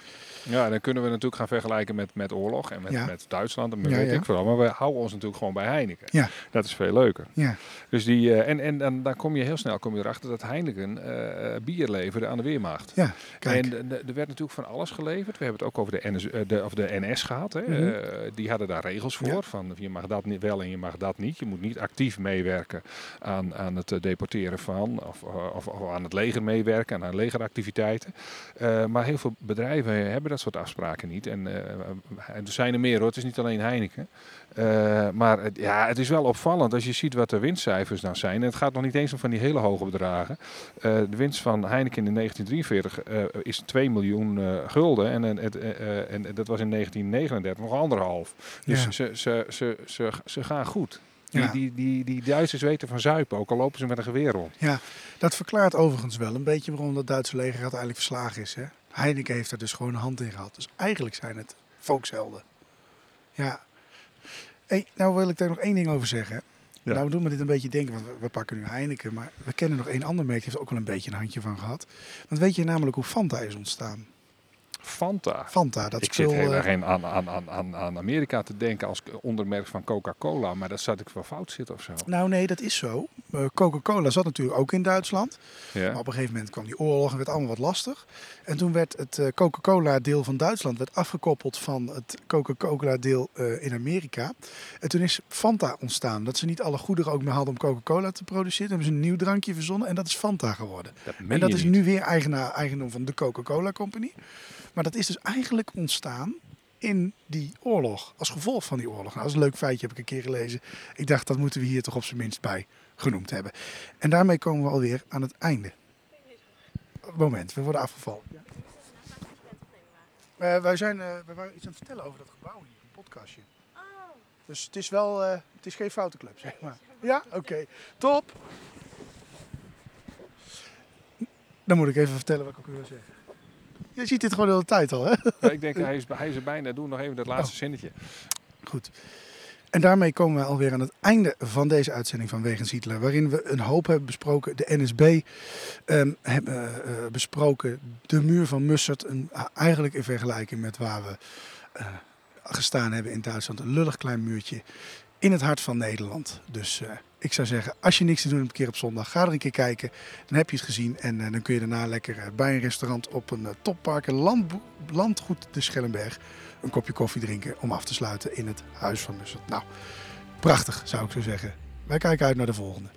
Ja, dan kunnen we natuurlijk gaan vergelijken met, met oorlog en met, Ja. met Duitsland en met Ja, weet ja. ik veel. Maar we houden ons natuurlijk gewoon bij Heineken. Ja. Dat is veel leuker. Ja, Dus die, eh, en, en, dan dan kom je heel snel kom je erachter dat Heineken eh, eh, bier leverde aan de Weermacht. ja kijk. En er werd natuurlijk van alles geleverd. We hebben het ook over de NS, de, of de NS gehad. Hè. Mhm. Die hadden daar regels voor. Van je mag dat niet wel en je mag dat niet. Je moet niet actief meewerken aan, aan het deporteren van. Of, of, of aan het leger meewerken en aan legeractiviteiten. Eh, maar heel veel bedrijven hebben dat soort afspraken niet. En eh, er zijn er meer hoor. Het is niet alleen Heineken. Eh, maar het, ja, het is wel opvallend als je ziet wat de winstcijfers dan zijn. En het gaat nog niet eens om van die hele hoge bedragen. De winst van Heineken in 1943 eh, is 2 miljoen gulden. En, en, en dat was in 1939 nog anderhalf. Dus Ja. ze, ze, ze, ze, ze gaan goed. Die, Ja. die, die, die Duitsers weten van zuipen, ook al lopen ze met een geweer rond. Ja, dat verklaart overigens wel een beetje waarom dat Duitse leger uiteindelijk verslagen is. Hè? Heineken heeft er dus gewoon een hand in gehad. Dus eigenlijk zijn het volkshelden. Ja. Hey, nou wil ik daar nog één ding over zeggen. Ja. Nou doen we dit een beetje denken, want we, we pakken nu Heineken. Maar we kennen nog één ander merk, die heeft ook wel een beetje een handje van gehad. Want weet je namelijk hoe Fanta is ontstaan? Fanta. Fanta, dat ik spul... zit heel eh, erg in aan, aan, aan, aan, Amerika te denken als ondermerk van Coca-Cola. Maar dat zat ik wel fout zitten of zo. Nou nee, dat is zo. Eh, Coca-Cola zat natuurlijk ook in Duitsland. Ja. Maar op een gegeven moment kwam die oorlog en werd allemaal wat lastig. En toen werd het eh, Coca-Cola-deel van Duitsland werd afgekoppeld van het Coca-Cola-deel eh, in Amerika. En toen is Fanta ontstaan. Dat ze niet alle goederen ook meer hadden om Coca-Cola te produceren. Toen hebben ze een nieuw drankje verzonnen en dat is Fanta geworden. Dat en dat is niet. nu weer eigenaar, eigendom van de Coca-Cola Company. Maar dat is dus eigenlijk ontstaan in die oorlog. Als gevolg van die oorlog. Nou, dat is een leuk feitje, heb ik een keer gelezen. Ik dacht, dat moeten we hier toch op zijn minst bij genoemd hebben. En daarmee komen we alweer aan het einde. Moment, we worden afgevallen. Eh, wij, zijn, eh, wij waren iets aan het vertellen over dat gebouw hier, een podcastje. Dus het is wel, eh, het is geen foute club, zeg maar. Ja, oké. Top. Dan moet ik even vertellen wat ik ook wil zeggen. Je ziet dit gewoon de hele tijd al, hè? Ja, ik denk, hij is, hij is er bijna. Doe nog even dat laatste Oh. zinnetje. Goed. En daarmee komen we alweer aan het einde van deze uitzending van Wegens Hitler. Waarin we een hoop hebben besproken. De NSB ehm, hebben eh, eh, besproken. De muur van Mussert. Een, eigenlijk in vergelijking met waar we eh, gestaan hebben in Duitsland. Een lullig klein muurtje. In het hart van Nederland. Dus eh, ik zou zeggen, als je niks te doen hebt een keer op zondag, ga er een keer kijken. Dan heb je het gezien en eh, dan kun je daarna lekker eh, bij een restaurant op een toppark, een landgoed de Schellenberg, een kopje koffie drinken om af te sluiten in het Huis van Mussert. Nou, prachtig zou ik zo zeggen. Wij kijken uit naar de volgende.